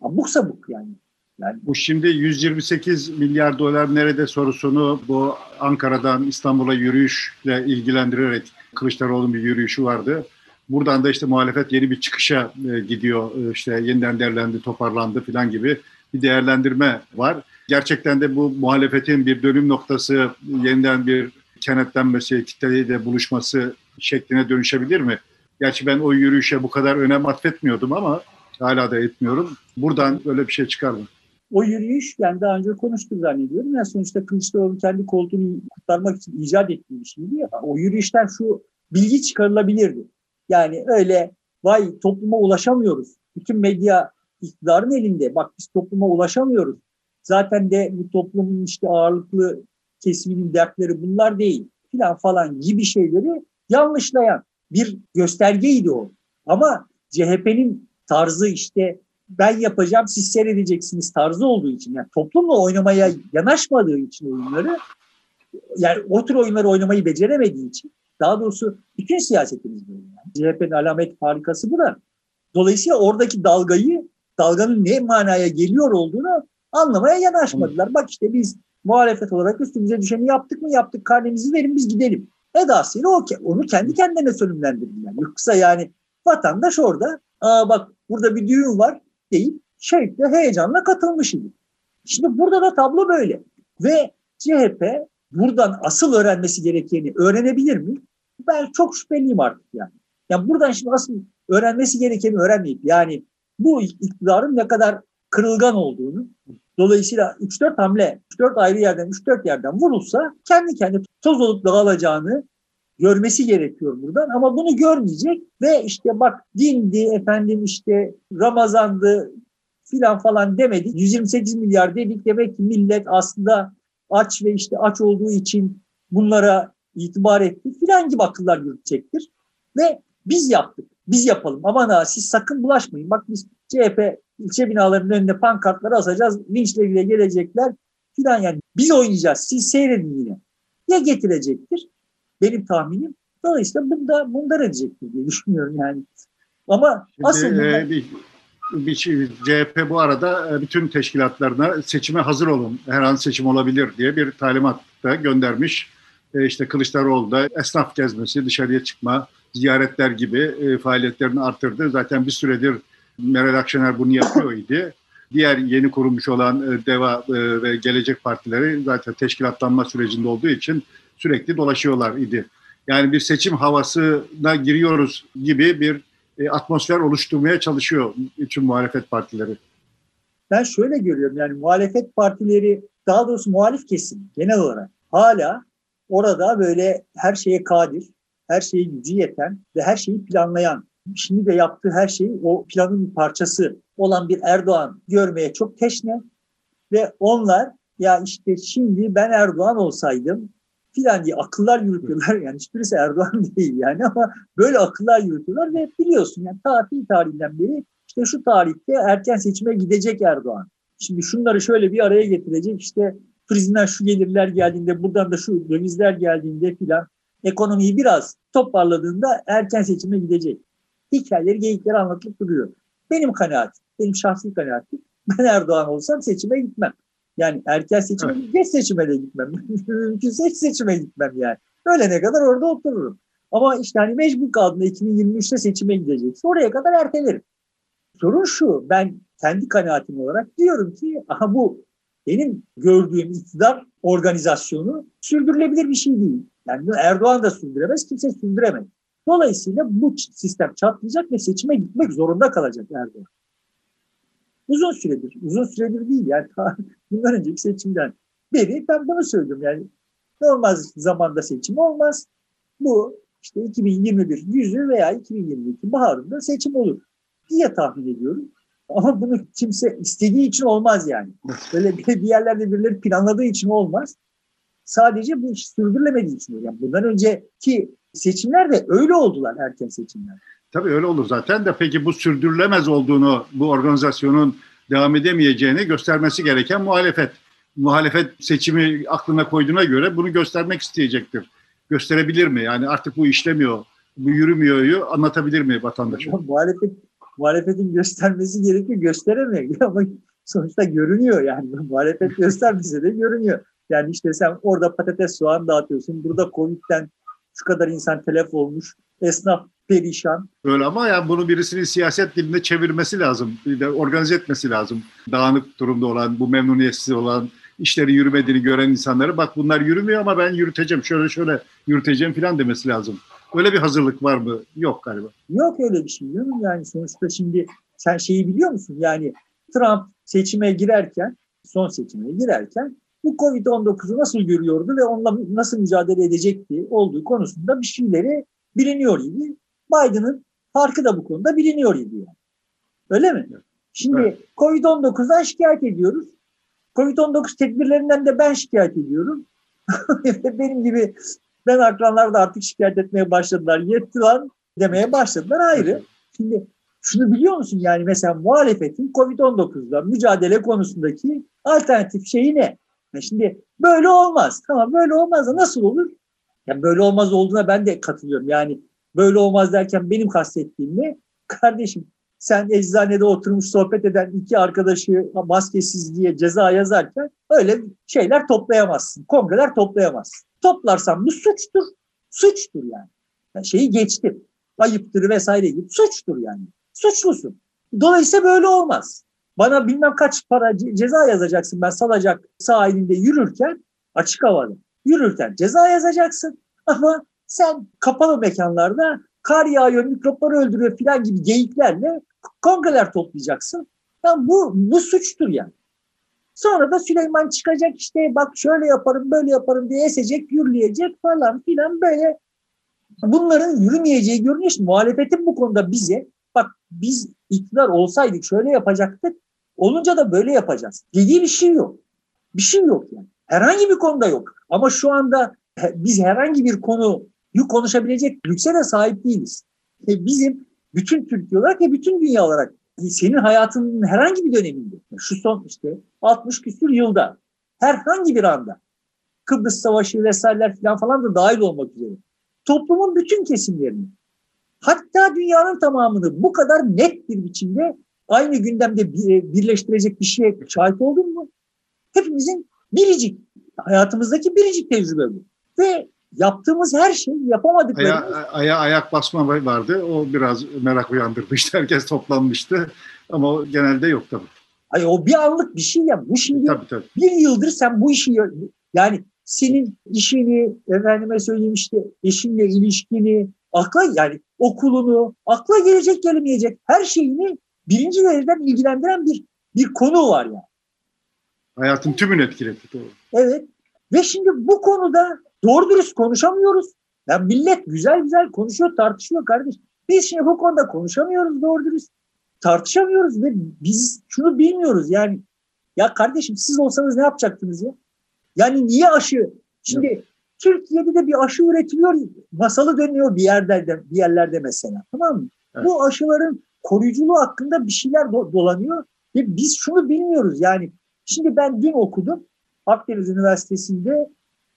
Abuk sabuk yani. Yani bu şimdi 128 milyar dolar nerede sorusunu bu Ankara'dan İstanbul'a yürüyüşle ilgilendirerek Kılıçdaroğlu'nun bir yürüyüşü vardı. Buradan da işte muhalefet yeni bir çıkışa e, gidiyor. E, işte yeniden değerlendi, toparlandı falan gibi bir değerlendirme var. Gerçekten de bu muhalefetin bir dönüm noktası, yeniden bir kenetlenmesi, kitleyle buluşması şekline dönüşebilir mi? Gerçi ben o yürüyüşe bu kadar önem atfetmiyordum ama hala da etmiyorum. Buradan böyle bir şey çıkar mı? O yürüyüş yani daha önce konuştuk zannediyorum. Yani sonuçta Kılıçdaroğlu kendi koltuğunu kurtarmak için icat ettiği bir şeydi. Ya. O yürüyüşten şu bilgi çıkarılabilirdi. Yani öyle vay topluma ulaşamıyoruz. Bütün medya iktidarın elinde. Bak biz topluma ulaşamıyoruz. Zaten de bu toplumun işte ağırlıklı kesiminin dertleri bunlar değil filan falan gibi şeyleri yanlışlayan bir göstergeydi o. Ama CHP'nin tarzı işte ben yapacağım siz seyredeceksiniz tarzı olduğu için yani toplumla oynamaya yanaşmadığı için oyunları yani o tür oyunları oynamayı beceremediği için daha doğrusu bütün siyasetimiz böyle. Yani. CHP'nin alamet farikası bu da. Dolayısıyla oradaki dalgayı, dalganın ne manaya geliyor olduğunu anlamaya yanaşmadılar. Bak işte biz muhalefet olarak üstümüze düşeni yaptık mı yaptık karnemizi verin biz gidelim. Edasıyla o, onu kendi kendine sönümlendirdiler. Yoksa yani vatandaş orada Aa bak burada bir düğün var deyip şevkle heyecanla katılmış idi. Şimdi burada da tablo böyle. Ve CHP buradan asıl öğrenmesi gerekeni öğrenebilir mi? Ben çok şüpheliyim artık yani. Yani buradan şimdi asıl öğrenmesi gerekeni öğrenmeyip yani bu iktidarın ne kadar kırılgan olduğunu dolayısıyla 3-4 hamle 3-4 ayrı yerden 3-4 yerden vurulsa kendi kendi toz olup dağılacağını görmesi gerekiyor buradan ama bunu görmeyecek ve işte bak dindi efendim işte Ramazandı filan falan demedi. 128 milyar dedik demek ki millet aslında aç ve işte aç olduğu için bunlara itibar etti filan gibi akıllar yürütecektir. Ve biz yaptık. Biz yapalım. Aman ha siz sakın bulaşmayın. Bak biz CHP ilçe binalarının önünde pankartları asacağız. Vinçleriyle gelecekler filan yani. Biz oynayacağız. Siz seyredin yine. Ya getirecektir benim tahminim. Dolayısıyla bunda mundar edecektir diye *laughs* düşünüyorum yani. Ama Şimdi, aslında... E, bir, bir şey, CHP bu arada e, bütün teşkilatlarına seçime hazır olun. Her an seçim olabilir diye bir talimat da göndermiş. E, işte Kılıçdaroğlu da esnaf gezmesi, dışarıya çıkma, ziyaretler gibi e, faaliyetlerini arttırdı. Zaten bir süredir Meral Akşener bunu yapıyor idi. Diğer yeni kurulmuş olan e, DEVA e, ve Gelecek Partileri zaten teşkilatlanma sürecinde olduğu için sürekli dolaşıyorlar idi. Yani bir seçim havasına giriyoruz gibi bir e, atmosfer oluşturmaya çalışıyor bütün muhalefet partileri. Ben şöyle görüyorum yani muhalefet partileri daha doğrusu muhalif kesim genel olarak hala orada böyle her şeye kadir, her şeye gücü yeten ve her şeyi planlayan, şimdi de yaptığı her şeyi o planın bir parçası olan bir Erdoğan görmeye çok teşne Ve onlar ya işte şimdi ben Erdoğan olsaydım filan diye akıllar yürütüyorlar. Yani hiçbirisi Erdoğan *laughs* değil yani ama böyle akıllar yürütüyorlar ve biliyorsun yani tarih tarihinden beri işte şu tarihte erken seçime gidecek Erdoğan. Şimdi şunları şöyle bir araya getirecek işte turizmden şu gelirler geldiğinde buradan da şu dövizler geldiğinde filan ekonomiyi biraz toparladığında erken seçime gidecek. Hikayeleri, geyikleri anlatılıp duruyor. Benim kanaatim, benim şahsi kanaatim ben Erdoğan olsam seçime gitmem. Yani erken seçime, evet. geç seçime de gitmem. *laughs* Mümkünse hiç seçime gitmem yani. Ölene kadar orada otururum. Ama işte hani mecbur kaldığında 2023'te seçime gidecekse oraya kadar ertelerim. Sorun şu, ben kendi kanaatim olarak diyorum ki aha bu benim gördüğüm iktidar organizasyonu sürdürülebilir bir şey değil. Yani Erdoğan da sürdüremez, kimse sürdüremez. Dolayısıyla bu sistem çatlayacak ve seçime gitmek zorunda kalacak Erdoğan. Uzun süredir, uzun süredir değil yani *laughs* bundan önceki seçimden beri ben bunu söylüyorum yani normal zamanda seçim olmaz. Bu işte 2021 yüzü veya 2022 baharında seçim olur diye tahmin ediyorum. Ama bunu kimse istediği için olmaz yani. Böyle bir yerlerde birileri planladığı için olmaz. Sadece bu iş sürdürülemediği için. Yani bundan önceki seçimler de öyle oldular erken seçimler. Tabii öyle olur zaten de peki bu sürdürülemez olduğunu, bu organizasyonun devam edemeyeceğini göstermesi gereken muhalefet. Muhalefet seçimi aklına koyduğuna göre bunu göstermek isteyecektir. Gösterebilir mi? Yani artık bu işlemiyor, bu yürümüyor anlatabilir mi vatandaşa? muhalefet, muhalefetin göstermesi gerekiyor, gösteremiyor. *laughs* Ama sonuçta görünüyor yani. Muhalefet göstermese de görünüyor. Yani işte sen orada patates soğan dağıtıyorsun. Burada Covid'den şu kadar insan telef olmuş. Esnaf perişan. Öyle ama yani bunu birisinin siyaset dilinde çevirmesi lazım. Organize etmesi lazım. Dağınık durumda olan, bu memnuniyetsiz olan, işleri yürümediğini gören insanları bak bunlar yürümüyor ama ben yürüteceğim, şöyle şöyle yürüteceğim falan demesi lazım. Öyle bir hazırlık var mı? Yok galiba. Yok öyle bir şey değil mi? Yani sonuçta şimdi sen şeyi biliyor musun? Yani Trump seçime girerken, son seçime girerken bu Covid-19'u nasıl görüyordu ve onunla nasıl mücadele edecekti olduğu konusunda bir şeyleri biliniyor idi. Biden'ın farkı da bu konuda biliniyor idi. Yani. Öyle mi? Şimdi evet. Covid-19'dan şikayet ediyoruz. Covid-19 tedbirlerinden de ben şikayet ediyorum. *laughs* Benim gibi ben akranlar da artık şikayet etmeye başladılar. Yetti lan demeye başladılar ayrı. Şimdi şunu biliyor musun yani mesela muhalefetin Covid-19'da mücadele konusundaki alternatif şeyi ne? Şimdi böyle olmaz. Tamam böyle olmaz da nasıl olur? Yani böyle olmaz olduğuna ben de katılıyorum. Yani böyle olmaz derken benim kastettiğim ne? Kardeşim sen eczanede oturmuş sohbet eden iki arkadaşı maskesiz diye ceza yazarken öyle şeyler toplayamazsın. Kongreler toplayamazsın. Toplarsan bu suçtur. Suçtur yani. yani şeyi geçtim. Ayıptır vesaire gibi suçtur yani. Suçlusun. Dolayısıyla böyle olmaz. Bana bilmem kaç para ceza yazacaksın ben salacak sahilinde yürürken açık havada yürürken ceza yazacaksın ama sen kapalı mekanlarda kar yağıyor, mikropları öldürüyor filan gibi geyiklerle kongreler toplayacaksın. Yani bu, bu suçtur yani. Sonra da Süleyman çıkacak işte bak şöyle yaparım böyle yaparım diye esecek, yürüyecek falan filan böyle. Bunların yürümeyeceği görünüyor. Muhalefetin bu konuda bize bak biz iktidar olsaydık şöyle yapacaktık. Olunca da böyle yapacağız. Dediği bir şey yok. Bir şey yok yani. Herhangi bir konuda yok. Ama şu anda biz herhangi bir konuyu konuşabilecek lükse de sahip değiliz. E bizim bütün Türkiye olarak ve bütün dünya olarak senin hayatının herhangi bir döneminde şu son işte 60 küsur yılda herhangi bir anda Kıbrıs Savaşı vesaireler falan falan da dahil olmak üzere toplumun bütün kesimlerini hatta dünyanın tamamını bu kadar net bir biçimde aynı gündemde birleştirecek bir şeye şahit oldun mu? Hepimizin biricik, hayatımızdaki biricik tecrübe bu. Ve yaptığımız her şey yapamadıklarımız... Aya, aya, ayak basma vardı. O biraz merak uyandırmıştı. *laughs* Herkes toplanmıştı. Ama o genelde yok tabii. Ay, o bir anlık bir şey ya. Bu şimdi tabii, tabii. bir yıldır sen bu işi yani senin işini efendime söyleyeyim işte eşinle ilişkini akla yani okulunu akla gelecek gelemeyecek her şeyini birinci dereceden ilgilendiren bir bir konu var yani. Hayatın tümünü etkiledi. Doğru. Evet. Ve şimdi bu konuda doğru dürüst konuşamıyoruz. Yani millet güzel güzel konuşuyor, tartışıyor kardeş. Biz şimdi bu konuda konuşamıyoruz doğru dürüst. Tartışamıyoruz ve biz şunu bilmiyoruz yani Ya kardeşim siz olsanız ne yapacaktınız ya? Yani niye aşı? Şimdi evet. Türkiye'de de bir aşı üretiliyor, masalı dönüyor bir yerlerde, bir yerlerde mesela. Tamam mı? Evet. Bu aşıların koruyuculuğu hakkında bir şeyler do- dolanıyor ve biz şunu bilmiyoruz. Yani şimdi ben dün okudum Akdeniz Üniversitesi'nde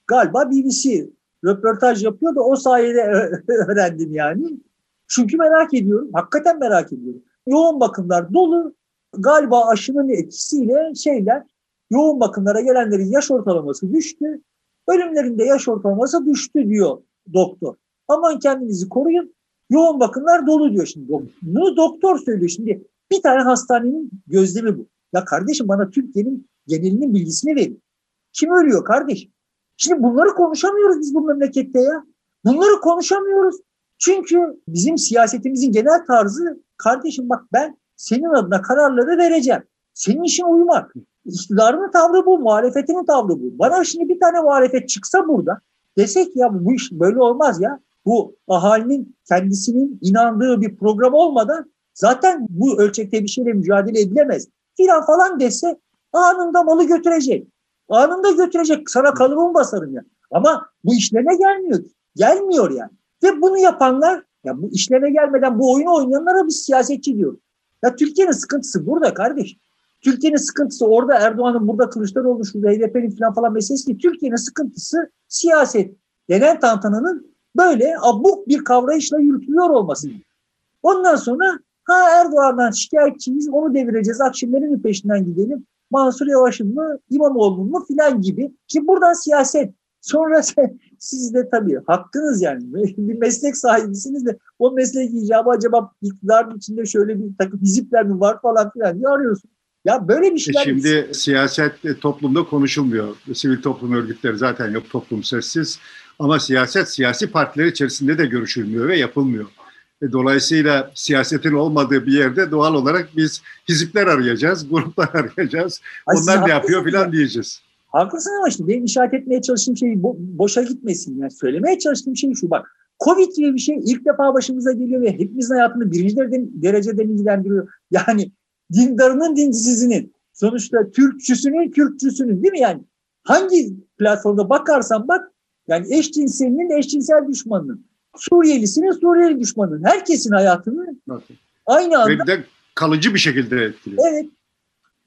galiba BBC röportaj yapıyor da o sayede öğrendim yani. Çünkü merak ediyorum. Hakikaten merak ediyorum. Yoğun bakımlar dolu. Galiba aşının etkisiyle şeyler yoğun bakımlara gelenlerin yaş ortalaması düştü. Ölümlerinde yaş ortalaması düştü diyor doktor. Aman kendinizi koruyun. Yoğun bakımlar dolu diyor şimdi. Bunu doktor söylüyor şimdi. Bir tane hastanenin gözlemi bu. Ya kardeşim bana Türkiye'nin genelinin bilgisini verin. Kim ölüyor kardeşim? Şimdi bunları konuşamıyoruz biz bu memlekette ya. Bunları konuşamıyoruz. Çünkü bizim siyasetimizin genel tarzı kardeşim bak ben senin adına kararları vereceğim. Senin işin uyumak. İktidarının tavrı bu, muhalefetinin tavrı bu. Bana şimdi bir tane muhalefet çıksa burada desek ya bu iş böyle olmaz ya. Bu ahalinin kendisinin inandığı bir program olmadan zaten bu ölçekte bir şeyle mücadele edilemez. Filan falan dese anında malı götürecek. Anında götürecek. Sana kalıbımı basarım ya. Ama bu işlerine gelmiyor. Gelmiyor yani. Ve bunu yapanlar ya bu işlerine gelmeden bu oyunu oynayanlara biz siyasetçi diyoruz. Ya Türkiye'nin sıkıntısı burada kardeş. Türkiye'nin sıkıntısı orada Erdoğan'ın burada Kılıçdaroğlu şurada HDP'nin falan falan meselesi değil. Türkiye'nin sıkıntısı siyaset denen tantananın böyle abuk bir kavrayışla yürütülüyor olması. Ondan sonra ha Erdoğan'dan şikayetçiyiz onu devireceğiz Akşener'in mi peşinden gidelim Mansur Yavaş'ın mı İmamoğlu'nun mu filan gibi. Şimdi buradan siyaset sonra *laughs* siz de tabii hakkınız yani *laughs* bir meslek sahibisiniz de o meslek icabı acaba iktidarın içinde şöyle bir takım hizipler mi var falan filan diye arıyorsun. Ya böyle bir şeyler... E şimdi siyaset e, toplumda konuşulmuyor. Sivil toplum örgütleri zaten yok toplum sessiz. Ama siyaset siyasi partiler içerisinde de görüşülmüyor ve yapılmıyor. E, dolayısıyla siyasetin olmadığı bir yerde doğal olarak biz hizipler arayacağız, gruplar *laughs* arayacağız. Ay, Onlar ne yapıyor filan diyeceğiz. Haklısın ama işte benim işaret etmeye çalıştığım şey bo- boşa gitmesin. Yani söylemeye çalıştığım şey şu bak. Covid gibi bir şey ilk defa başımıza geliyor ve hepimizin hayatını birinci dereceden ilgilendiriyor. *laughs* Yani dindarının dincisizinin, sonuçta Türkçüsünün Kürtçüsünün değil mi yani? Hangi platformda bakarsan bak yani eşcinselinin eşcinsel düşmanının, Suriyelisinin Suriyeli düşmanının, herkesin hayatını Nasıl? aynı anda... Ve de kalıcı bir şekilde etkiliyor. Evet.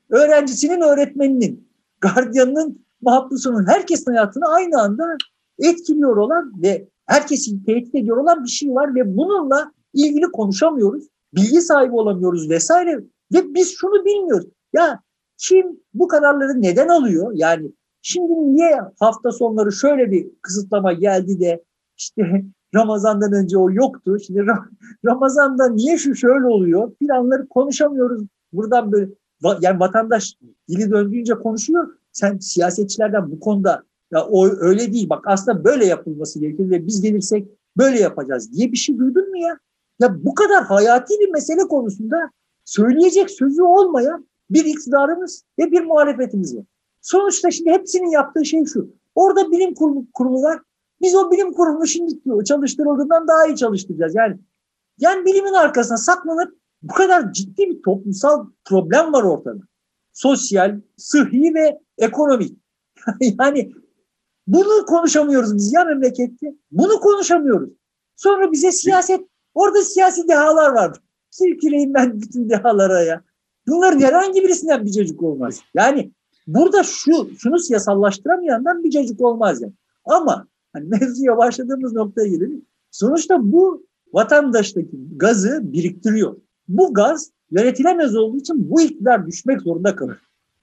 Öğrencisinin öğretmeninin, gardiyanının mahpusunun, herkesin hayatını aynı anda etkiliyor olan ve herkesi tehdit ediyor olan bir şey var ve bununla ilgili konuşamıyoruz. Bilgi sahibi olamıyoruz vesaire. Ve biz şunu bilmiyoruz. Ya kim bu kararları neden alıyor? Yani şimdi niye hafta sonları şöyle bir kısıtlama geldi de işte *laughs* Ramazan'dan önce o yoktu. Şimdi *laughs* Ramazan'da niye şu şöyle oluyor? Planları konuşamıyoruz. Buradan böyle yani vatandaş dili döndüğünce konuşuyor. Sen siyasetçilerden bu konuda ya o öyle değil bak aslında böyle yapılması gerekiyor ve biz gelirsek böyle yapacağız diye bir şey duydun mu ya? Ya bu kadar hayati bir mesele konusunda söyleyecek sözü olmayan bir iktidarımız ve bir muhalefetimiz var. Sonuçta şimdi hepsinin yaptığı şey şu. Orada bilim kurulu, kurulu var. Biz o bilim kurulunu şimdi çalıştırıldığından daha iyi çalıştıracağız. Yani yani bilimin arkasına saklanıp bu kadar ciddi bir toplumsal problem var ortada. Sosyal, sıhhi ve ekonomik. *laughs* yani bunu konuşamıyoruz biz ya memlekette. Bunu konuşamıyoruz. Sonra bize siyaset, orada siyasi dehalar var. Silkeleyim ben bütün dehalara ya. Bunların herhangi birisinden bir çocuk olmaz. Yani burada şu şunu siyasallaştıramayandan bir çocuk olmaz yani. Ama hani *laughs* mevzuya başladığımız noktaya gelelim. Sonuçta bu vatandaştaki gazı biriktiriyor. Bu gaz yönetilemez olduğu için bu iktidar düşmek zorunda kalır.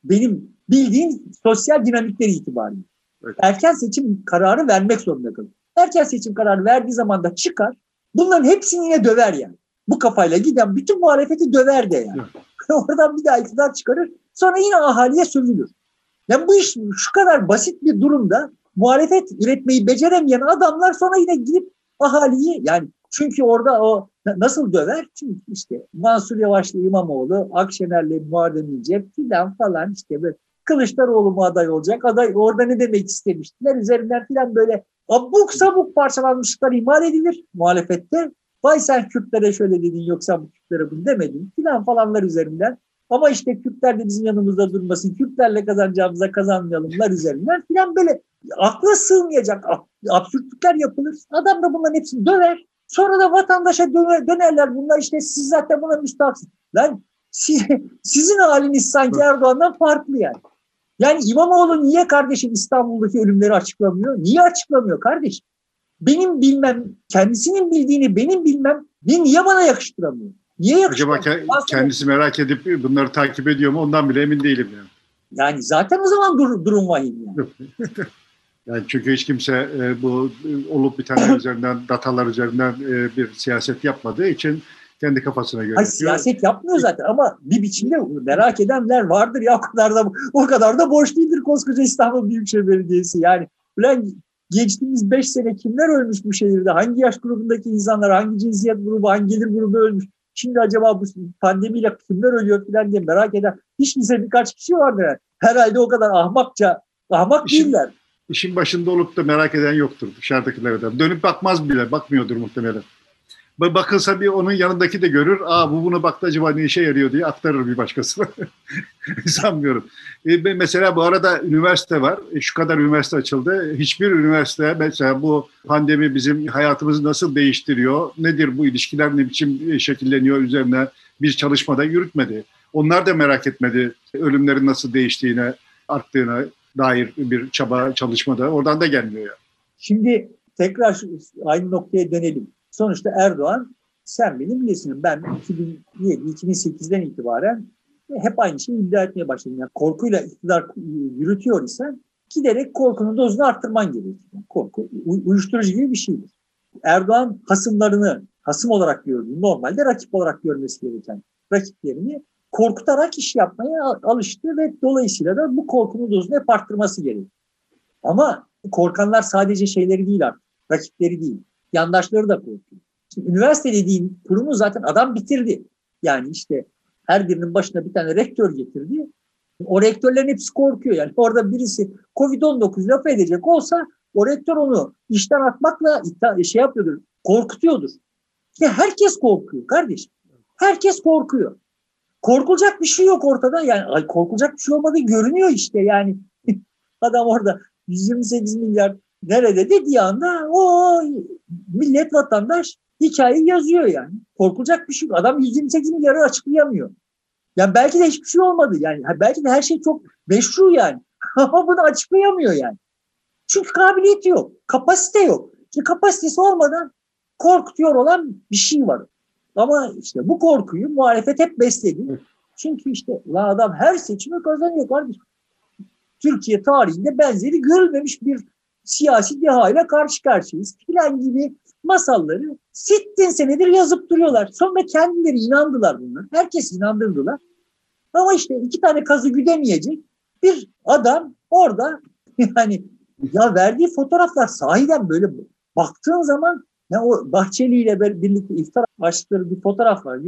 Benim bildiğim sosyal dinamikleri itibariyle. Evet. Erken seçim kararı vermek zorunda kalır. Erken seçim kararı verdiği zaman da çıkar. Bunların hepsini yine döver yani bu kafayla giden bütün muhalefeti döver de yani. *laughs* Oradan bir daha iktidar çıkarır. Sonra yine ahaliye sövülür. Yani bu iş şu kadar basit bir durumda muhalefet üretmeyi beceremeyen adamlar sonra yine gidip ahaliyi yani çünkü orada o nasıl döver? Çünkü işte Mansur Yavaş'la İmamoğlu, Akşener'le Muharrem İnce filan falan işte böyle Kılıçdaroğlu mu aday olacak? Aday orada ne demek istemiştiler? Üzerinden filan böyle abuk sabuk parçalanmışlıklar imal edilir muhalefette. Vay sen Kürtlere şöyle dedin yoksa bu Kürtlere bunu demedin filan falanlar üzerinden Ama işte Kürtler de bizim yanımızda durmasın, Kürtlerle kazanacağımıza kazanmayalımlar üzerinden filan böyle akla sığmayacak absürtlükler yapılır. Adam da bunların hepsini döver. Sonra da vatandaşa döner, dönerler. Bunlar işte siz zaten buna müstahaksınız. Lan siz, sizin haliniz sanki Erdoğan'dan farklı yani. Yani İmamoğlu niye kardeşim İstanbul'daki ölümleri açıklamıyor? Niye açıklamıyor kardeşim? Benim bilmem, kendisinin bildiğini benim bilmem, niye bana yakıştıramıyor? Niye? Acaba kendisi merak edip bunları takip ediyor mu ondan bile emin değilim yani. Yani zaten o zaman dur, durum vahim yani. *laughs* yani çünkü hiç kimse e, bu e, olup bitenler *laughs* üzerinden, datalar üzerinden e, bir siyaset yapmadığı için kendi kafasına göre. Hayır, siyaset yapmıyor zaten ama bir biçimde merak edenler vardır ya o kadar da o kadar da boş değildir koskoca İstanbul Büyükşehir Belediyesi. Yani ulan geçtiğimiz 5 sene kimler ölmüş bu şehirde? Hangi yaş grubundaki insanlar, hangi cinsiyet grubu, hangi gelir grubu ölmüş? Şimdi acaba bu pandemiyle kimler ölüyor falan diye merak eden hiç kimse birkaç kişi vardır. Yani. Herhalde o kadar ahmakça, ahmak işin, değiller. İşin başında olup da merak eden yoktur dışarıdakilerden. Dönüp bakmaz bile, bakmıyordur muhtemelen bakılsa bir onun yanındaki de görür. Aa bu buna baktı acaba ne işe yarıyor diye aktarır bir başkasına. *laughs* Sanmıyorum. E, mesela bu arada üniversite var. E, şu kadar üniversite açıldı. Hiçbir üniversite mesela bu pandemi bizim hayatımızı nasıl değiştiriyor? Nedir bu ilişkiler ne biçim e, şekilleniyor üzerine bir çalışmada yürütmedi. Onlar da merak etmedi ölümlerin nasıl değiştiğine, arttığına dair bir çaba çalışmada. Oradan da gelmiyor ya. Şimdi tekrar aynı noktaya dönelim Sonuçta Erdoğan sen beni bilirsin. Ben 2007-2008'den itibaren hep aynı şeyi iddia etmeye başladım. Yani korkuyla iktidar yürütüyor isen giderek korkunun dozunu arttırman gerekiyor. Korku uyuşturucu gibi bir şeydir. Erdoğan hasımlarını hasım olarak gördüğü, normalde rakip olarak görmesi gereken rakiplerini korkutarak iş yapmaya alıştı ve dolayısıyla da bu korkunun dozunu hep arttırması gerekiyor. Ama korkanlar sadece şeyleri değil artık, rakipleri değil yandaşları da korkuyor. Şimdi üniversite dediğin kurumu zaten adam bitirdi. Yani işte her birinin başına bir tane rektör getirdi. O rektörlerin hepsi korkuyor. Yani orada birisi Covid-19 laf edecek olsa o rektör onu işten atmakla şey yapıyordur, korkutuyordur. İşte herkes korkuyor kardeşim. Herkes korkuyor. Korkulacak bir şey yok ortada. Yani korkulacak bir şey olmadığı görünüyor işte yani. *laughs* Adam orada 128 milyar nerede dediği anda o millet vatandaş hikayeyi yazıyor yani. Korkulacak bir şey yok. Adam 128 milyarı açıklayamıyor. Yani belki de hiçbir şey olmadı yani. Belki de her şey çok meşru yani. *laughs* Ama bunu açıklayamıyor yani. Çünkü kabiliyeti yok. Kapasite yok. Şimdi kapasitesi olmadan korkutuyor olan bir şey var. Ama işte bu korkuyu muhalefet hep besledi. Çünkü işte la adam her seçimi kazanıyor kardeşim. Türkiye tarihinde benzeri görülmemiş bir siyasi dehayla karşı karşıyayız filan gibi masalları sittin senedir yazıp duruyorlar. Sonra kendileri inandılar bunlar. Herkes inandırdılar. Ama işte iki tane kazı güdemeyecek bir adam orada *laughs* yani ya verdiği fotoğraflar sahiden böyle baktığın zaman ya o Bahçeli ile birlikte iftar açtıkları bir fotoğraf var.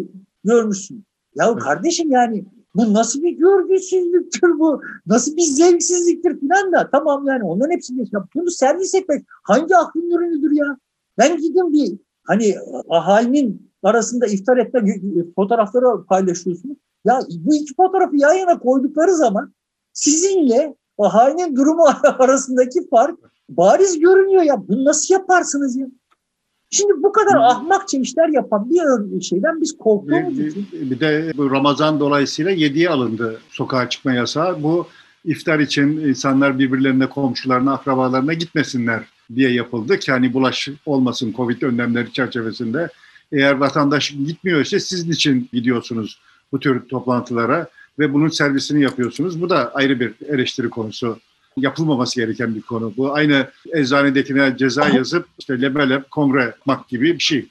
Görmüşsün. Ya kardeşim yani bu nasıl bir görgüsüzlüktür bu? Nasıl bir zevksizliktir filan da. Tamam yani onların hepsini ya bunu servis etmek hangi aklın ürünüdür ya? Ben gidin bir hani ahalinin arasında iftar etme fotoğrafları paylaşıyorsunuz. Ya bu iki fotoğrafı yan yana koydukları zaman sizinle ahalinin durumu *laughs* arasındaki fark bariz görünüyor ya. Bunu nasıl yaparsınız ya? Şimdi bu kadar ahmakça işler yapan bir şeyden biz korktuğumuz bir, için. Bir de bu Ramazan dolayısıyla yediye alındı sokağa çıkma yasağı. Bu iftar için insanlar birbirlerine, komşularına, akrabalarına gitmesinler diye yapıldı ki hani bulaş olmasın Covid önlemleri çerçevesinde. Eğer vatandaş gitmiyor ise sizin için gidiyorsunuz bu tür toplantılara ve bunun servisini yapıyorsunuz. Bu da ayrı bir eleştiri konusu yapılmaması gereken bir konu. Bu aynı eczanedekine ceza *laughs* yazıp işte lebelep kongre yapmak gibi bir şey.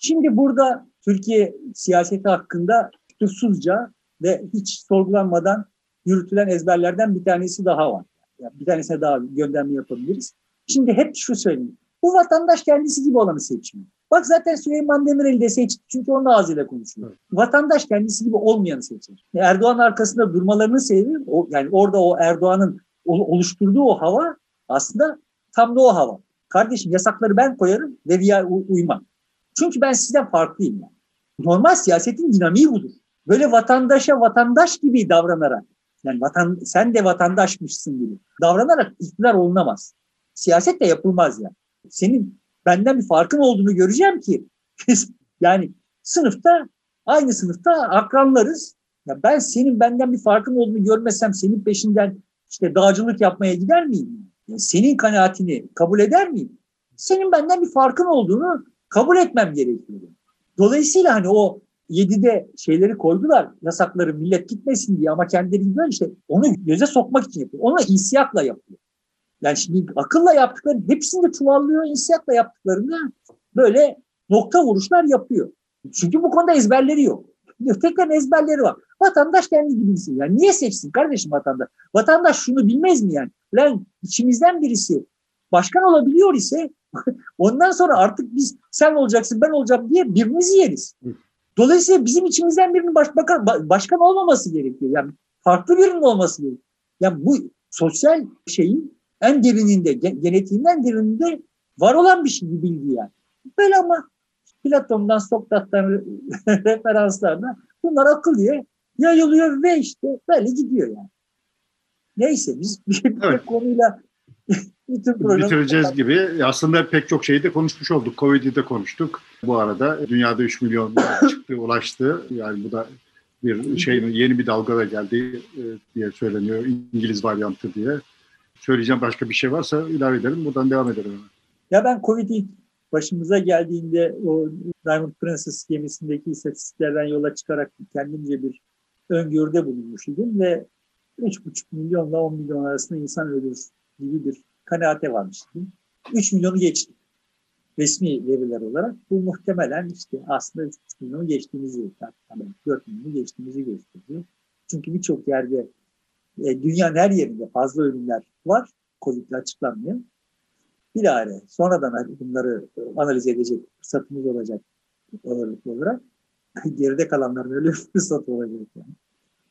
Şimdi burada Türkiye siyaseti hakkında tutsuzca ve hiç sorgulanmadan yürütülen ezberlerden bir tanesi daha var. Yani bir tanesine daha gönderme yapabiliriz. Şimdi hep şu söyleyeyim. Bu vatandaş kendisi gibi olanı seçmiyor. Bak zaten Süleyman Demirel de seçti çünkü onun ağzıyla konuşuyor. Evet. Vatandaş kendisi gibi olmayanı seçer. Erdoğan arkasında durmalarının sebebi o, yani orada o Erdoğan'ın oluşturduğu o hava aslında tam da o hava. Kardeşim yasakları ben koyarım ve diğer uymam. Çünkü ben sizden farklıyım. Yani. Normal siyasetin dinamiği budur. böyle vatandaşa vatandaş gibi davranarak yani vatan, sen de vatandaşmışsın gibi davranarak iktidar olunamaz. Siyaset de yapılmaz yani. Senin benden bir farkın olduğunu göreceğim ki *laughs* yani sınıfta aynı sınıfta akranlarız. Ya ben senin benden bir farkın olduğunu görmesem senin peşinden işte dağcılık yapmaya gider miyim? Senin kanaatini kabul eder miyim? Senin benden bir farkın olduğunu kabul etmem gerekiyor. Dolayısıyla hani o 7'de şeyleri koydular, yasakları millet gitmesin diye ama kendileri gidiyor işte onu göze sokmak için yapıyor. Onu insiyakla yapıyor. Yani şimdi akılla yaptıkları hepsini de çuvallıyor, insiyakla yaptıklarını böyle nokta vuruşlar yapıyor. Çünkü bu konuda ezberleri yok. Tekrar ezberleri var. Vatandaş kendi gibisin. Yani niye seçsin kardeşim vatandaş? Vatandaş şunu bilmez mi yani? Lan içimizden birisi başkan olabiliyor ise *laughs* ondan sonra artık biz sen olacaksın ben olacağım diye birbirimizi yeriz. Dolayısıyla bizim içimizden birinin başbakan, başkan olmaması gerekiyor. Yani farklı birinin olması gerekiyor. Yani bu sosyal şeyin en derininde, genetiğinden derininde var olan bir şey bir bilgi yani. Böyle ama Platon'dan, Sokrat'tan *laughs* referanslarla bunlar akıl diye yayılıyor ve işte böyle gidiyor yani. Neyse biz bir evet. konuyla *laughs* bütün programı... Bitireceğiz gibi. Aslında pek çok şeyi de konuşmuş olduk. Covid'i de konuştuk. Bu arada dünyada 3 milyon *laughs* çıktı, ulaştı. Yani bu da bir şey yeni bir dalga da geldi e, diye söyleniyor. İngiliz varyantı diye. Söyleyeceğim başka bir şey varsa ilave edelim. Buradan devam edelim. Ya ben Covid'i başımıza geldiğinde o Diamond Princess gemisindeki istatistiklerden yola çıkarak kendimce bir öngörüde bulunmuş idim ve 3,5 milyonla 10 milyon arasında insan ölür gibi bir kanaate varmıştım. 3 milyonu geçti. Resmi veriler olarak. Bu muhtemelen işte aslında 3,5 milyonu geçtiğimizi, yani 4 milyonu geçtiğimizi gösteriyor. Çünkü birçok yerde e, dünyanın her yerinde fazla ölümler var. Covid'le açıklanmıyor. Bilahare sonradan bunları analiz edecek fırsatımız olacak olarak *laughs* geride kalanların öyle fırsatı olacak yani.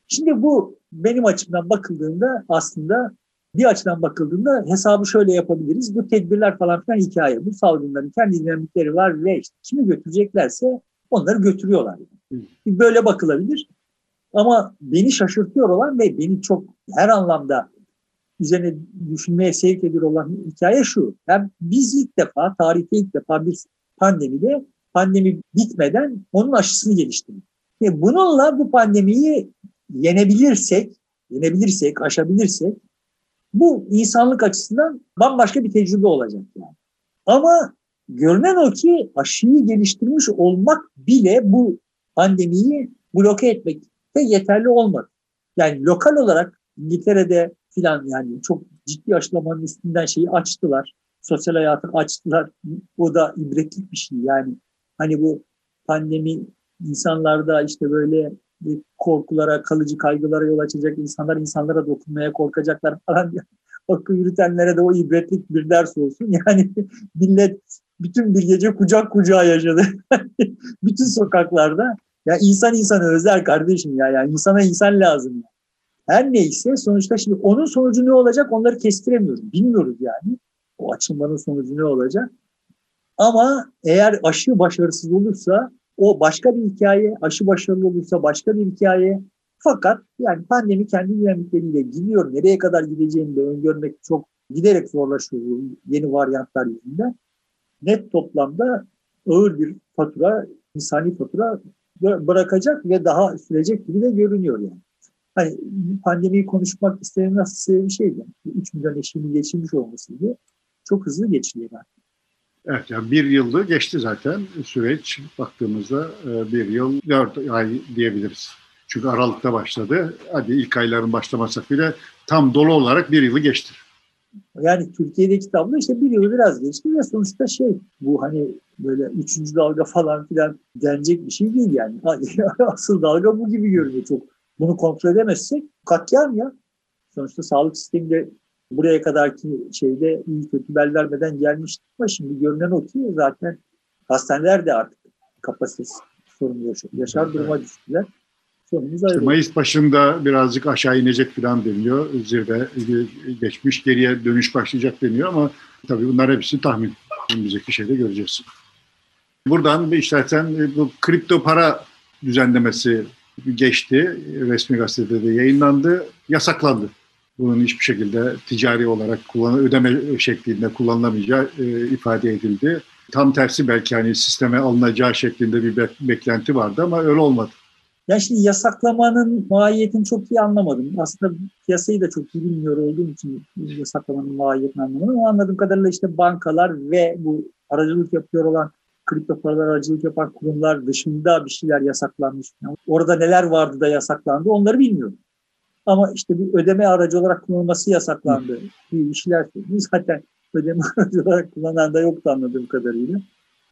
Şimdi bu benim açımdan bakıldığında aslında bir açıdan bakıldığında hesabı şöyle yapabiliriz. Bu tedbirler falan filan hikaye. Bu salgınların kendi dinamikleri var ve işte kimi götüreceklerse onları götürüyorlar. Yani. Böyle bakılabilir. Ama beni şaşırtıyor olan ve beni çok her anlamda üzerine düşünmeye sevk ediyor olan hikaye şu. Hem biz ilk defa, tarihte ilk defa bir pandemide pandemi bitmeden onun aşısını geliştirdik. Ve bununla bu pandemiyi yenebilirsek, yenebilirsek, aşabilirsek bu insanlık açısından bambaşka bir tecrübe olacak yani. Ama görünen o ki aşıyı geliştirmiş olmak bile bu pandemiyi bloke etmekte yeterli olmadı. Yani lokal olarak İngiltere'de filan yani çok ciddi aşılamanın üstünden şeyi açtılar. Sosyal hayatı açtılar. O da ibretlik bir şey. Yani hani bu pandemi insanlarda işte böyle korkulara, kalıcı kaygılara yol açacak insanlar insanlara dokunmaya korkacaklar falan diye. *laughs* Akıl yürütenlere de o ibretlik bir ders olsun. *laughs* Yani millet bütün bir gece kucak kucağa yaşadı. *laughs* bütün sokaklarda. Ya insan insanı özler kardeşim ya. Yani insana insan lazım. Her neyse sonuçta şimdi onun sonucu ne olacak onları kestiremiyoruz. Bilmiyoruz yani. O açılmanın sonucu ne olacak. Ama eğer aşı başarısız olursa o başka bir hikaye, aşı başarılı olursa başka bir hikaye. Fakat yani pandemi kendi dinamikleriyle gidiyor. Nereye kadar gideceğini de öngörmek çok giderek zorlaşıyor yeni varyantlar yüzünden. Net toplamda ağır bir fatura, insani fatura bırakacak ve daha sürecek gibi de görünüyor yani. Hani pandemiyi konuşmak isteyen nasıl bir şeydi. 3 milyon eşiğini geçirmiş olmasıydı. Çok hızlı geçiliyor artık. Evet yani bir yılda geçti zaten süreç baktığımızda e, bir yıl dört ay diyebiliriz. Çünkü Aralık'ta başladı. Hadi ilk ayların başlamasak bile tam dolu olarak bir yılı geçti. Yani Türkiye'deki tablo işte bir yılı biraz geçti ve sonuçta şey bu hani böyle üçüncü dalga falan filan denecek bir şey değil yani. *laughs* Asıl dalga bu gibi görünüyor çok. Bunu kontrol edemezsek katliam ya. Sonuçta sağlık sisteminde buraya kadarki şeyde iyi kötü bel vermeden gelmişti ama şimdi görünen o ki zaten hastaneler de artık kapasitesi sorun yaşar, yaşar duruma düştüler. İşte Mayıs başında birazcık aşağı inecek falan deniyor. Zirve geçmiş geriye dönüş başlayacak deniyor ama tabii bunlar hepsi tahmin. Önümüzdeki şeyde göreceğiz. Buradan bir istersen bu kripto para düzenlemesi geçti. Resmi gazetede de yayınlandı. Yasaklandı. Bunun hiçbir şekilde ticari olarak kullan ödeme şeklinde kullanılamayacağı e, ifade edildi. Tam tersi belki hani sisteme alınacağı şeklinde bir be- beklenti vardı ama öyle olmadı. Yani şimdi yasaklamanın mahiyetini çok iyi anlamadım. Aslında piyasayı da çok iyi bilmiyor olduğum için yasaklamanın mahiyetini anlamadım. Ama anladığım kadarıyla işte bankalar ve bu aracılık yapıyor olan kripto paralar aracılık yapan kurumlar dışında bir şeyler yasaklanmış. Yani orada neler vardı da yasaklandı onları bilmiyorum. Ama işte bir ödeme aracı olarak kullanılması yasaklandı. Bir işler zaten ödeme *laughs* aracı olarak kullanan da yoktu anladığım kadarıyla.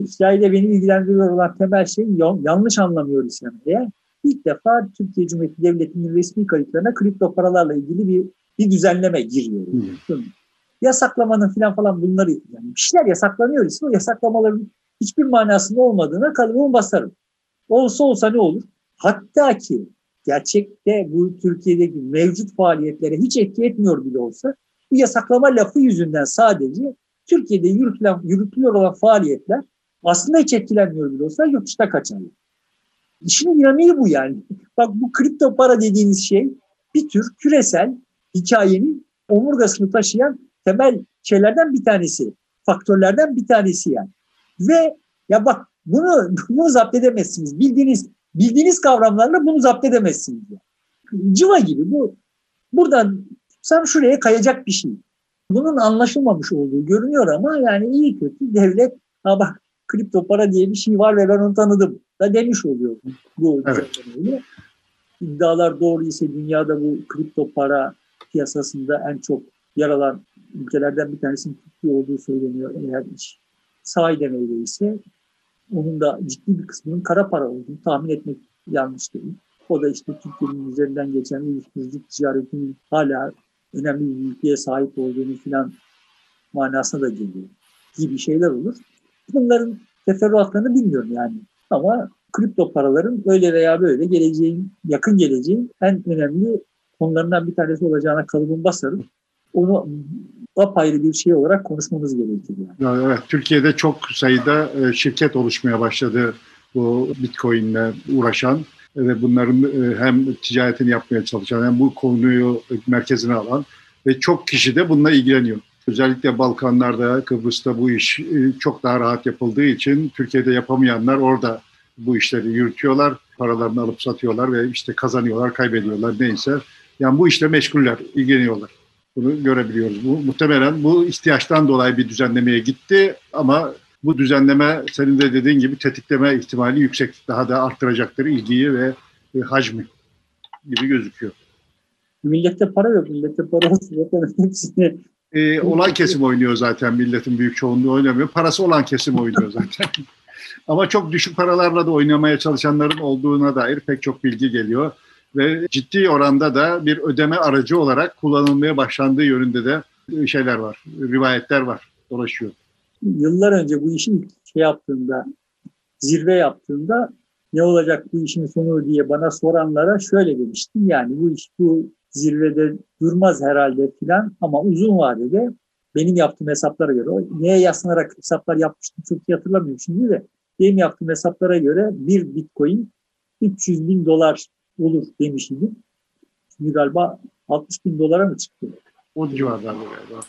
Hikayeyle beni ilgilendiriyor olan temel şey yanlış anlamıyoruz yani. Eğer ilk defa Türkiye Cumhuriyeti Devleti'nin resmi kayıtlarına kripto paralarla ilgili bir bir düzenleme giriyor. Hmm. Yasaklamanın falan falan bunları yani bir şeyler yasaklanıyor ise o yasaklamaların hiçbir manasında olmadığına kalıbımı basarım. Olsa olsa ne olur? Hatta ki gerçekte bu Türkiye'deki mevcut faaliyetlere hiç etki etmiyor bile olsa bu yasaklama lafı yüzünden sadece Türkiye'de yürütülen, yürütülüyor olan faaliyetler aslında hiç etkilenmiyor bile olsa yurt dışına kaçarlar. İşin dinamiği bu yani. Bak bu kripto para dediğiniz şey bir tür küresel hikayenin omurgasını taşıyan temel şeylerden bir tanesi. Faktörlerden bir tanesi yani. Ve ya bak bunu, bunu zapt edemezsiniz. Bildiğiniz bildiğiniz kavramlarla bunu zapt edemezsiniz. Civa gibi bu. Buradan sen şuraya kayacak bir şey. Bunun anlaşılmamış olduğu görünüyor ama yani iyi kötü devlet ha bak kripto para diye bir şey var ve ben onu tanıdım da demiş oluyor bu evet. İddialar doğru ise dünyada bu kripto para piyasasında en çok yer alan ülkelerden bir tanesinin Türkiye olduğu söyleniyor. Eğer iş sahiden öyleyse onun da ciddi bir kısmının kara para olduğunu tahmin etmek yanlış değil. O da işte Türkiye'nin üzerinden geçen uyuşturucu ticaretinin hala önemli bir büyüklüğe sahip olduğunu filan manasına da geliyor gibi şeyler olur. Bunların teferruatlarını bilmiyorum yani. Ama kripto paraların öyle veya böyle geleceğin, yakın geleceğin en önemli konularından bir tanesi olacağına kalıbım basarım. Onu apayrı bir şey olarak konuşmamız gerekir. Yani. Evet, Türkiye'de çok sayıda e, şirket oluşmaya başladı bu Bitcoin'le uğraşan ve bunların e, hem ticaretini yapmaya çalışan hem bu konuyu merkezine alan ve çok kişi de bununla ilgileniyor. Özellikle Balkanlarda, Kıbrıs'ta bu iş e, çok daha rahat yapıldığı için Türkiye'de yapamayanlar orada bu işleri yürütüyorlar. Paralarını alıp satıyorlar ve işte kazanıyorlar, kaybediyorlar neyse. Yani bu işle meşguller, ilgileniyorlar. Bunu görebiliyoruz. Bu muhtemelen bu ihtiyaçtan dolayı bir düzenlemeye gitti ama bu düzenleme senin de dediğin gibi tetikleme ihtimali yüksek. Daha da arttıracaktır ilgiyi ve e, hacmi gibi gözüküyor. Millette para yok. Millette para zaten hepsini e, olan kesim oynuyor zaten. Milletin büyük çoğunluğu oynamıyor. Parası olan kesim oynuyor zaten. *laughs* Ama çok düşük paralarla da oynamaya çalışanların olduğuna dair pek çok bilgi geliyor. Ve ciddi oranda da bir ödeme aracı olarak kullanılmaya başlandığı yönünde de şeyler var, rivayetler var, dolaşıyor. Yıllar önce bu işin şey yaptığında, zirve yaptığında ne olacak bu işin sonu diye bana soranlara şöyle demiştim. Yani bu iş bu zirvede durmaz herhalde filan ama uzun vadede benim yaptığım hesaplara göre, neye yaslanarak hesaplar yapmıştım çok iyi hatırlamıyorum şimdi de benim yaptığım hesaplara göre bir bitcoin 300 bin dolar olur demiştim. Şimdi galiba 60 bin dolara mı çıktı? O civarlarda galiba.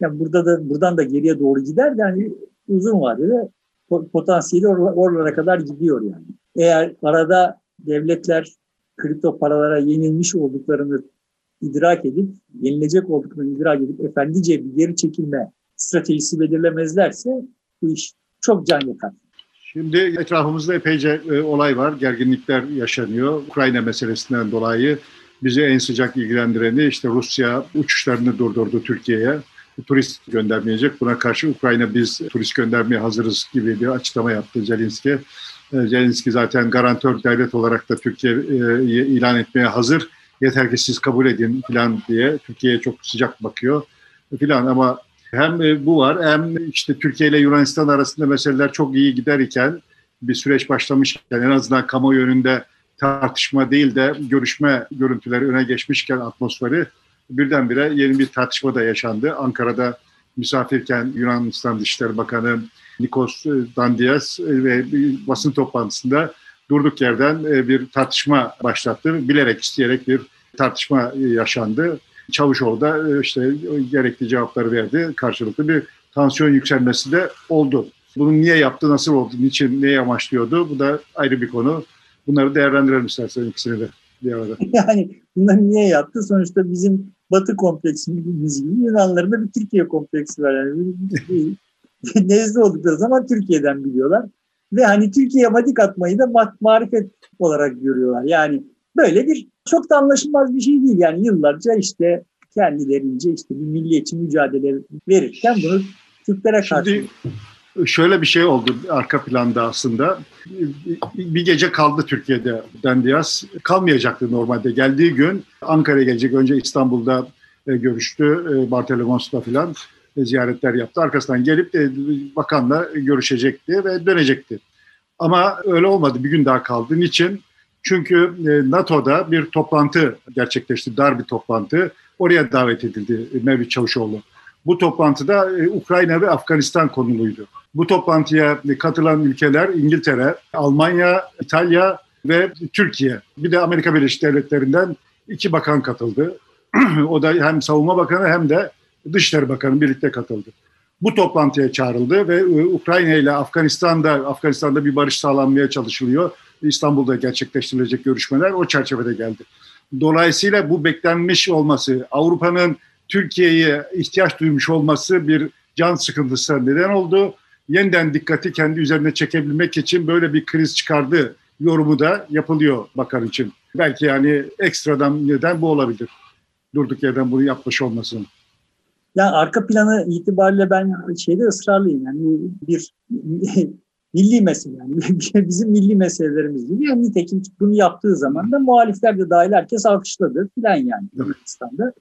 Yani burada da buradan da geriye doğru gider yani uzun vadede potansiyeli oralara kadar gidiyor yani. Eğer arada devletler kripto paralara yenilmiş olduklarını idrak edip, yenilecek olduklarını idrak edip efendice bir geri çekilme stratejisi belirlemezlerse bu iş çok can yakar. Şimdi etrafımızda epeyce e, olay var, gerginlikler yaşanıyor. Ukrayna meselesinden dolayı bizi en sıcak ilgilendireni işte Rusya uçuşlarını durdurdu Türkiye'ye. Turist göndermeyecek. Buna karşı Ukrayna biz turist göndermeye hazırız gibi bir açıklama yaptı Zelenski. E, Zelenski zaten garantör devlet olarak da Türkiye e, ilan etmeye hazır. Yeter ki siz kabul edin falan diye Türkiye'ye çok sıcak bakıyor filan ama hem e, bu var hem işte Türkiye ile Yunanistan arasında meseleler çok iyi gider iken bir süreç başlamışken en azından kamuoyu önünde tartışma değil de görüşme görüntüleri öne geçmişken atmosferi birdenbire yeni bir tartışma da yaşandı. Ankara'da misafirken Yunanistan Dışişleri Bakanı Nikos Dandias ve bir basın toplantısında durduk yerden bir tartışma başlattı. Bilerek isteyerek bir tartışma yaşandı. Çavuşoğlu da işte gerekli cevapları verdi. Karşılıklı bir tansiyon yükselmesi de oldu. Bunu niye yaptı, nasıl oldu, niçin, neyi amaçlıyordu? Bu da ayrı bir konu. Bunları değerlendirelim istersen ikisini de bir arada. *laughs* Yani bunları niye yaptı? Sonuçta bizim Batı kompleksimiz gibi Yunanların da bir Türkiye kompleksi var. Yani nezle oldukları zaman Türkiye'den biliyorlar. Ve hani Türkiye'ye madik atmayı da ma- marifet olarak görüyorlar. Yani böyle bir çok da anlaşılmaz bir şey değil. Yani yıllarca işte kendilerince işte bir milliyetçi mücadele verirken bunu Türklere karşı... Şimdi şöyle bir şey oldu arka planda aslında. Bir gece kaldı Türkiye'de Dendiyas. Kalmayacaktı normalde. Geldiği gün Ankara'ya gelecek. Önce İstanbul'da e, görüştü. E, Bartelomos'la falan e, ziyaretler yaptı. Arkasından gelip de bakanla görüşecekti ve dönecekti. Ama öyle olmadı. Bir gün daha kaldı. Niçin? Çünkü NATO'da bir toplantı gerçekleşti. Dar bir toplantı. Oraya davet edildi Mevlüt Çavuşoğlu. Bu toplantıda Ukrayna ve Afganistan konuluydu. Bu toplantıya katılan ülkeler İngiltere, Almanya, İtalya ve Türkiye. Bir de Amerika Birleşik Devletleri'nden iki bakan katıldı. *clears throat* o da hem Savunma Bakanı hem de Dışişleri Bakanı birlikte katıldı. Bu toplantıya çağrıldı ve Ukrayna ile Afganistan'da Afganistan'da bir barış sağlanmaya çalışılıyor. İstanbul'da gerçekleştirilecek görüşmeler o çerçevede geldi. Dolayısıyla bu beklenmiş olması, Avrupa'nın Türkiye'ye ihtiyaç duymuş olması bir can sıkıntısına neden oldu yeniden dikkati kendi üzerine çekebilmek için böyle bir kriz çıkardı yorumu da yapılıyor bakan için. Belki yani ekstradan neden bu olabilir? Durduk yerden bunu yapmış olmasın. Yani arka planı itibariyle ben şeyde ısrarlıyım. Yani bir milli mesele yani *laughs* bizim milli meselelerimiz gibi. Yani nitekim bunu yaptığı zaman da muhalifler de dahil herkes alkışladı filan yani Yunanistan'da.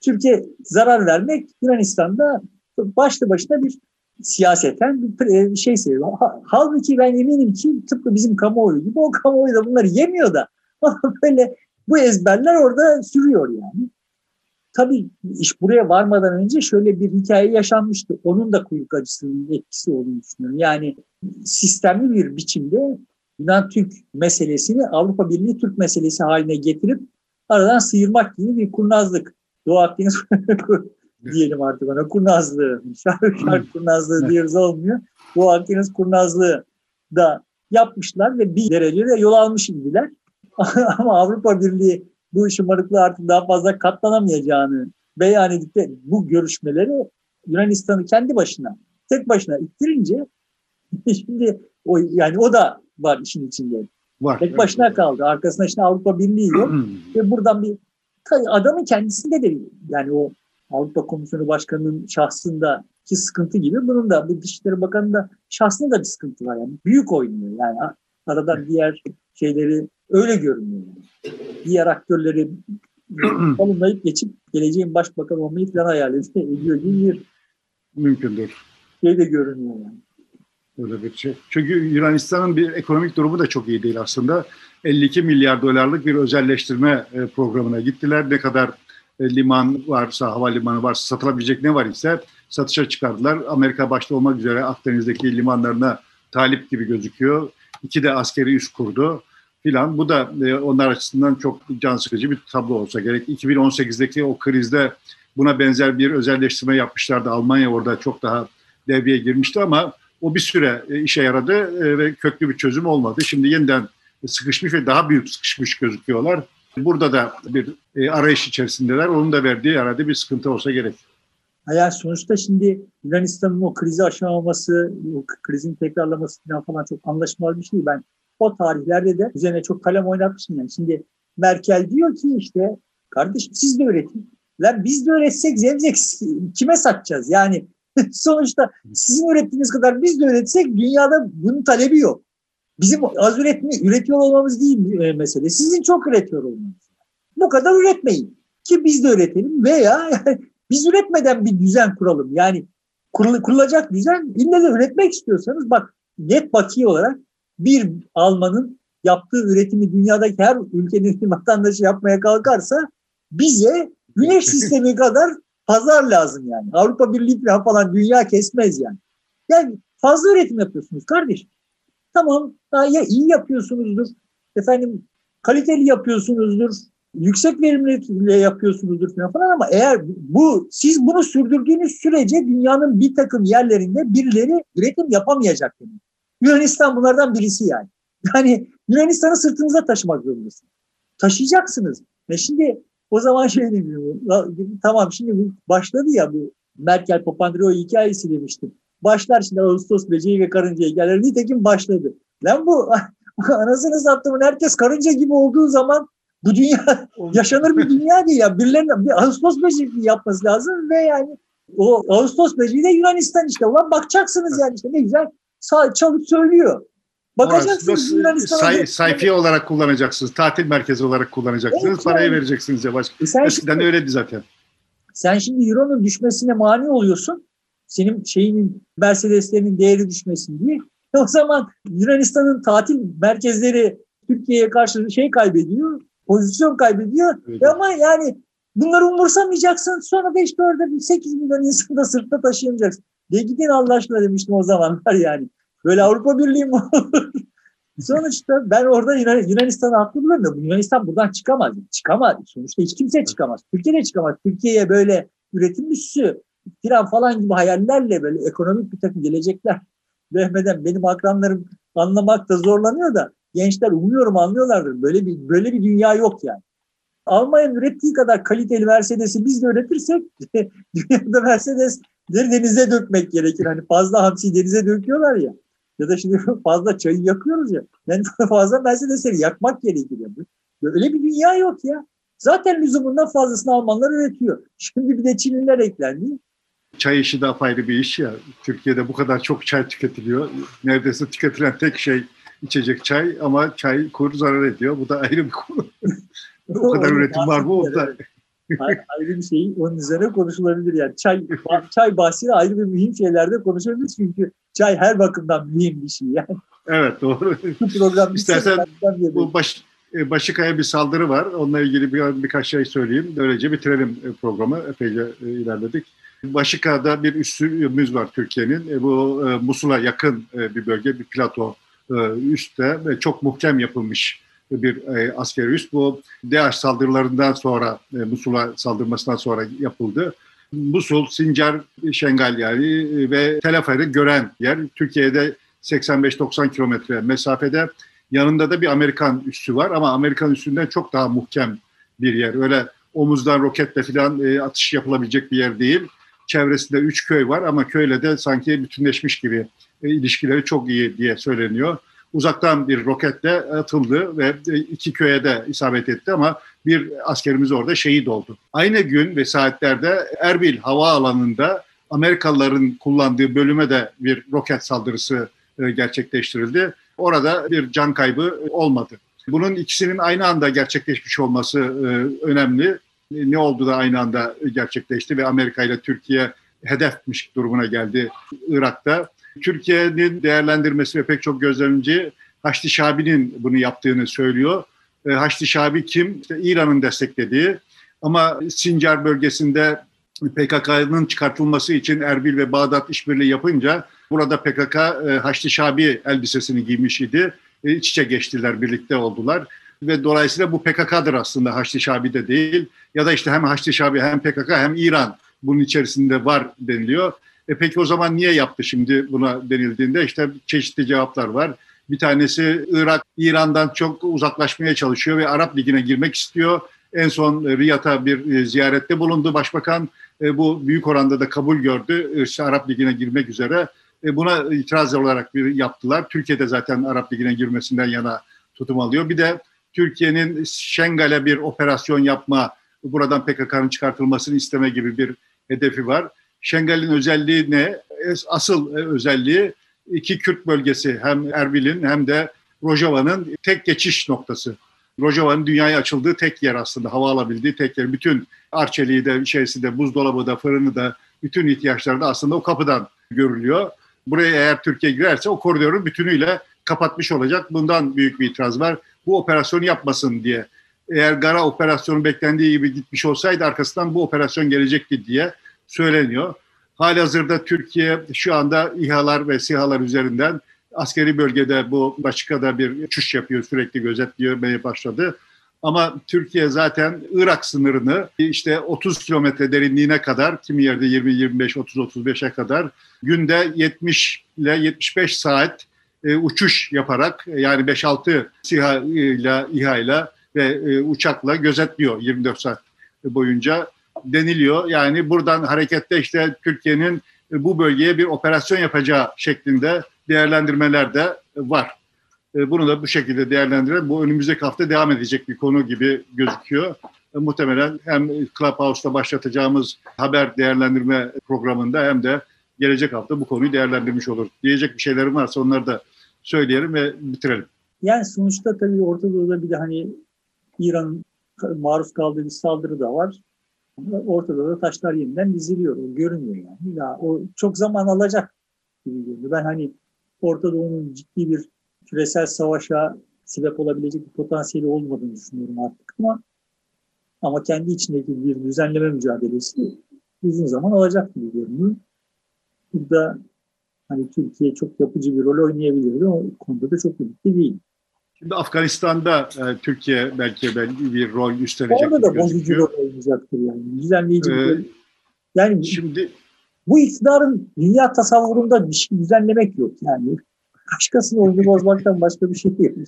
Türkiye zarar vermek Yunanistan'da başlı başına bir siyaseten bir şey seviyor. Halbuki ben eminim ki tıpkı bizim kamuoyu gibi o kamuoyu da bunları yemiyor da *laughs* böyle bu ezberler orada sürüyor yani. Tabii iş buraya varmadan önce şöyle bir hikaye yaşanmıştı. Onun da kuyruk acısının etkisi olduğunu düşünüyorum. Yani sistemli bir biçimde Yunan-Türk meselesini Avrupa Birliği Türk meselesi haline getirip aradan sıyırmak gibi bir kurnazlık. Doğu Akdeniz *laughs* diyelim artık ona kurnazlığı. Şark, şark kurnazlığı diyoruz olmuyor. Bu Akdeniz kurnazlığı da yapmışlar ve bir derecede yol almış idiler. *laughs* Ama Avrupa Birliği bu şımarıklığı artık daha fazla katlanamayacağını beyan edip de bu görüşmeleri Yunanistan'ı kendi başına, tek başına ittirince *laughs* şimdi o yani o da var işin içinde. Var. Tek başına evet. kaldı. Arkasında işte Avrupa Birliği yok. *clears throat* ve buradan bir adamın kendisinde de yani o Avrupa Komisyonu Başkanı'nın şahsındaki sıkıntı gibi bunun da bu Dışişleri Bakanı'nda şahsında da bir sıkıntı var. Yani büyük oynuyor yani aradan diğer şeyleri öyle görünüyor. Diğer aktörleri *clears throat* alınmayıp geçip geleceğin başbakan olmayı falan hayal ediyor gibi bir mümkündür. Şey de görünüyor yani. Öyle bir şey. Çünkü Yunanistan'ın bir ekonomik durumu da çok iyi değil aslında. 52 milyar dolarlık bir özelleştirme e, programına gittiler. Ne kadar e, liman varsa, havalimanı varsa, satılabilecek ne var ise satışa çıkardılar. Amerika başta olmak üzere Akdeniz'deki limanlarına talip gibi gözüküyor. İki de askeri üs kurdu filan. Bu da e, onlar açısından çok can sıkıcı bir tablo olsa gerek. 2018'deki o krizde buna benzer bir özelleştirme yapmışlardı. Almanya orada çok daha devreye girmişti ama o bir süre e, işe yaradı ve köklü bir çözüm olmadı. Şimdi yeniden sıkışmış ve daha büyük sıkışmış gözüküyorlar. Burada da bir e, arayış içerisindeler. Onun da verdiği herhalde bir sıkıntı olsa gerek. Yani sonuçta şimdi Yunanistan'ın o krizi aşamaması, o krizin tekrarlaması falan, falan çok anlaşılmaz bir şey. Ben o tarihlerde de üzerine çok kalem oynatmışım. Yani şimdi Merkel diyor ki işte kardeşim siz de öğretin. Lan biz de öğretsek zevzek *laughs* kime satacağız? Yani *laughs* sonuçta sizin ürettiğiniz kadar biz de öğretsek dünyada bunun talebi yok. Bizim az üretmi, üretiyor olmamız değil e, mesele. Sizin çok üretiyor olmanız. Bu kadar üretmeyin. Ki biz de üretelim veya biz üretmeden bir düzen kuralım. Yani kurul, kurulacak düzen ille de üretmek istiyorsanız bak net bakiye olarak bir Alman'ın yaptığı üretimi dünyadaki her ülkenin *laughs* vatandaşı yapmaya kalkarsa bize güneş *laughs* sistemi kadar pazar lazım yani. Avrupa Birliği falan dünya kesmez yani. Yani fazla üretim yapıyorsunuz kardeşim. Tamam ya iyi yapıyorsunuzdur. Efendim kaliteli yapıyorsunuzdur. Yüksek verimlilikle yapıyorsunuzdur falan ama eğer bu siz bunu sürdürdüğünüz sürece dünyanın bir takım yerlerinde birileri üretim yapamayacak. Yani. Yunanistan bunlardan birisi yani. *laughs* Yani Yunanistan'ı sırtınıza taşımak zorundasınız. Taşıyacaksınız. Ve şimdi o zaman şey demiyorum. Tamam şimdi başladı ya bu Merkel Papandreou hikayesi demiştim. Başlar şimdi Ağustos böceği ve karınca hikayeleri. Nitekim başladı. Lan bu *laughs* anasını sattımın herkes karınca gibi olduğu zaman bu dünya yaşanır bir dünya değil. Yani birilerinin bir Ağustos böceği yapması lazım ve yani o Ağustos böceği de Yunanistan işte. Ulan bakacaksınız yani işte ne güzel çalıp söylüyor. Bakacaksınız Yunanistan'a. Say, sayfiye olarak kullanacaksınız. Tatil merkezi olarak kullanacaksınız. Evet, parayı yani. vereceksiniz ya başka. E Eskiden şimdi, öyleydi zaten. Sen şimdi Euro'nun düşmesine mani oluyorsun. Senin şeyinin Mercedes'lerinin değeri düşmesin diye. O zaman Yunanistan'ın tatil merkezleri Türkiye'ye karşı şey kaybediyor, pozisyon kaybediyor. Evet. Ama yani bunları umursamayacaksın. Sonra 5 4'e 8 milyon insanı da sırtta taşıyamayacaksın. De gidin Allah aşkına demiştim o zamanlar yani. Böyle Avrupa Birliği mi olur? *laughs* Sonuçta ben orada Yunan, Yunanistan'ı haklı buluyorum. Yunanistan buradan çıkamaz. Çıkamaz. Sonuçta hiç kimse çıkamaz. Türkiye de çıkamaz. Türkiye'ye böyle üretim üssü, filan falan gibi hayallerle böyle ekonomik bir takım gelecekler *laughs* vermeden benim akranlarım anlamakta zorlanıyor da gençler umuyorum anlıyorlardır. Böyle bir böyle bir dünya yok yani. Almanya'nın ürettiği kadar kaliteli Mercedes'i biz de üretirsek *laughs* dünyada Mercedesleri denize dökmek gerekir. Hani fazla hamsi denize döküyorlar ya. Ya da şimdi *laughs* fazla çayı yakıyoruz ya. Yani *laughs* fazla Mercedesleri yakmak gerekir. Yani. Böyle bir dünya yok ya. Zaten lüzumundan fazlasını Almanlar üretiyor. Şimdi bir de Çinliler eklendi. Çay işi de apayrı bir iş ya. Türkiye'de bu kadar çok çay tüketiliyor. Neredeyse tüketilen tek şey içecek çay ama çay kur zarar ediyor. Bu da ayrı bir konu. *laughs* o kadar üretim var mı? O da ayrı bir şey. Onun üzerine konuşulabilir yani. Çay çay bahsiyle ayrı bir mühim şeylerde konuşabiliriz çünkü çay her bakımdan mühim bir şey yani. Evet doğru. Bu program İstersen bu baş, e, Başıkaya bir saldırı var. Onunla ilgili bir, birkaç şey söyleyeyim. Böylece bitirelim e, programı. Epeyce e, ilerledik. Başıka'da bir üssümüz var Türkiye'nin. Bu Musul'a yakın bir bölge, bir plato üstte ve çok muhkem yapılmış bir e, askeri üs. Bu DAEŞ saldırılarından sonra, e, Musul'a saldırmasından sonra yapıldı. Musul, Sincar, Şengal yani e, ve Tel gören yer. Türkiye'de 85-90 kilometre mesafede. Yanında da bir Amerikan üssü var ama Amerikan üssünden çok daha muhkem bir yer. Öyle omuzdan roketle falan e, atış yapılabilecek bir yer değil. Çevresinde üç köy var ama köyle de sanki bütünleşmiş gibi e, ilişkileri çok iyi diye söyleniyor uzaktan bir roketle atıldı ve iki köye de isabet etti ama bir askerimiz orada şehit oldu. Aynı gün ve saatlerde Erbil havaalanında Amerikalıların kullandığı bölüme de bir roket saldırısı e, gerçekleştirildi. Orada bir can kaybı olmadı. Bunun ikisinin aynı anda gerçekleşmiş olması e, önemli. Ne oldu da aynı anda gerçekleşti ve Amerika ile Türkiye hedefmiş durumuna geldi Irak'ta. Türkiye'nin değerlendirmesi ve pek çok gözlemci Haçlı Şabi'nin bunu yaptığını söylüyor. E, Haçlı Şabi kim? İşte İran'ın desteklediği ama Sincar bölgesinde PKK'nın çıkartılması için Erbil ve Bağdat işbirliği yapınca burada PKK e, Haçlı Şabi elbisesini giymiş idi. E, iç içe geçtiler, birlikte oldular. Ve dolayısıyla bu PKK'dır aslında Haçlı Şabi de değil. Ya da işte hem Haçlı Şabi hem PKK hem İran bunun içerisinde var deniliyor. E peki o zaman niye yaptı şimdi buna denildiğinde işte çeşitli cevaplar var. Bir tanesi Irak İran'dan çok uzaklaşmaya çalışıyor ve Arap Ligi'ne girmek istiyor. En son Riyad'a bir e, ziyarette bulundu başbakan. E, bu büyük oranda da kabul gördü. İşte Arap Ligi'ne girmek üzere. E, buna itiraz olarak bir yaptılar. Türkiye'de zaten Arap Ligi'ne girmesinden yana tutum alıyor. Bir de Türkiye'nin Şengal'e bir operasyon yapma, buradan PKK'nın çıkartılmasını isteme gibi bir hedefi var. Şengal'in özelliği ne? Asıl özelliği iki Kürt bölgesi hem Erbil'in hem de Rojava'nın tek geçiş noktası. Rojava'nın dünyaya açıldığı tek yer aslında, hava alabildiği tek yer. Bütün arçeliği de, şeysi de, buzdolabı da, fırını da, bütün ihtiyaçları da aslında o kapıdan görülüyor. Buraya eğer Türkiye girerse o koridoru bütünüyle kapatmış olacak. Bundan büyük bir itiraz var. Bu operasyonu yapmasın diye. Eğer Gara operasyonu beklendiği gibi gitmiş olsaydı arkasından bu operasyon gelecekti diye söyleniyor. Halihazırda Türkiye şu anda İHA'lar ve SİHA'lar üzerinden askeri bölgede bu başkada bir uçuş yapıyor, sürekli gözetliyor başladı. Ama Türkiye zaten Irak sınırını işte 30 kilometre derinliğine kadar, kimi yerde 20, 25, 30, 35'e kadar günde 70 ile 75 saat e, uçuş yaparak yani 5-6 SİHA ile, İHA ile ve e, uçakla gözetliyor 24 saat boyunca deniliyor. Yani buradan harekette işte Türkiye'nin bu bölgeye bir operasyon yapacağı şeklinde değerlendirmeler de var. E, bunu da bu şekilde değerlendirelim. Bu önümüzdeki hafta devam edecek bir konu gibi gözüküyor. E, muhtemelen hem Clubhouse'da başlatacağımız haber değerlendirme programında hem de gelecek hafta bu konuyu değerlendirmiş olur. Diyecek bir şeylerim varsa onları da söyleyelim ve bitirelim. Yani sonuçta tabii Orta Doğu'da bir de hani İran'ın maruz kaldığı bir saldırı da var. Ortada da taşlar yeniden diziliyor. O görünüyor yani. Ya, o çok zaman alacak gibi görünüyor. Ben hani Orta Doğu'nun ciddi bir küresel savaşa sebep olabilecek bir potansiyeli olmadığını düşünüyorum artık ama ama kendi içindeki bir düzenleme mücadelesi uzun zaman alacak gibi görünüyor. Burada hani Türkiye çok yapıcı bir rol oynayabilirdi. O konuda da çok ümitli değil. Şimdi Afganistan'da e, Türkiye belki belki bir rol üstlenecek. Orada da bozucu rol oynayacaktır yani. Düzenleyici ee, Yani şimdi bu iktidarın dünya tasavvurunda bir şey düzenlemek yok yani. Başkasının oyunu bozmaktan başka bir şey değil.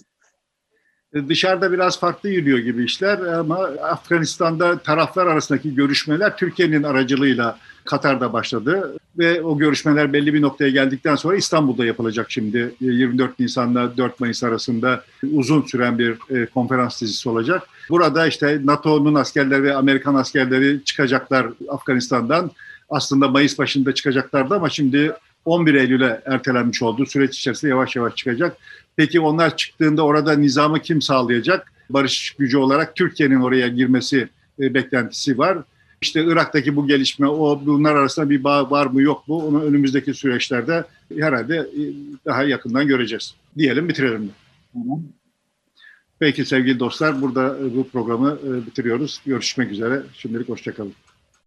E, dışarıda biraz farklı yürüyor gibi işler ama Afganistan'da taraflar arasındaki görüşmeler Türkiye'nin aracılığıyla Katar'da başladı ve o görüşmeler belli bir noktaya geldikten sonra İstanbul'da yapılacak şimdi 24 Nisan'la 4 Mayıs arasında uzun süren bir e, konferans dizisi olacak. Burada işte NATO'nun askerleri ve Amerikan askerleri çıkacaklar Afganistan'dan. Aslında Mayıs başında çıkacaklardı ama şimdi 11 Eylül'e ertelenmiş oldu. Süreç içerisinde yavaş yavaş çıkacak. Peki onlar çıktığında orada nizamı kim sağlayacak? Barış gücü olarak Türkiye'nin oraya girmesi e, beklentisi var. İşte Irak'taki bu gelişme, o bunlar arasında bir bağ var mı yok mu? Onu önümüzdeki süreçlerde herhalde e, daha yakından göreceğiz. Diyelim bitirelim. Peki sevgili dostlar burada e, bu programı bitiriyoruz. Görüşmek üzere. Şimdilik hoşçakalın.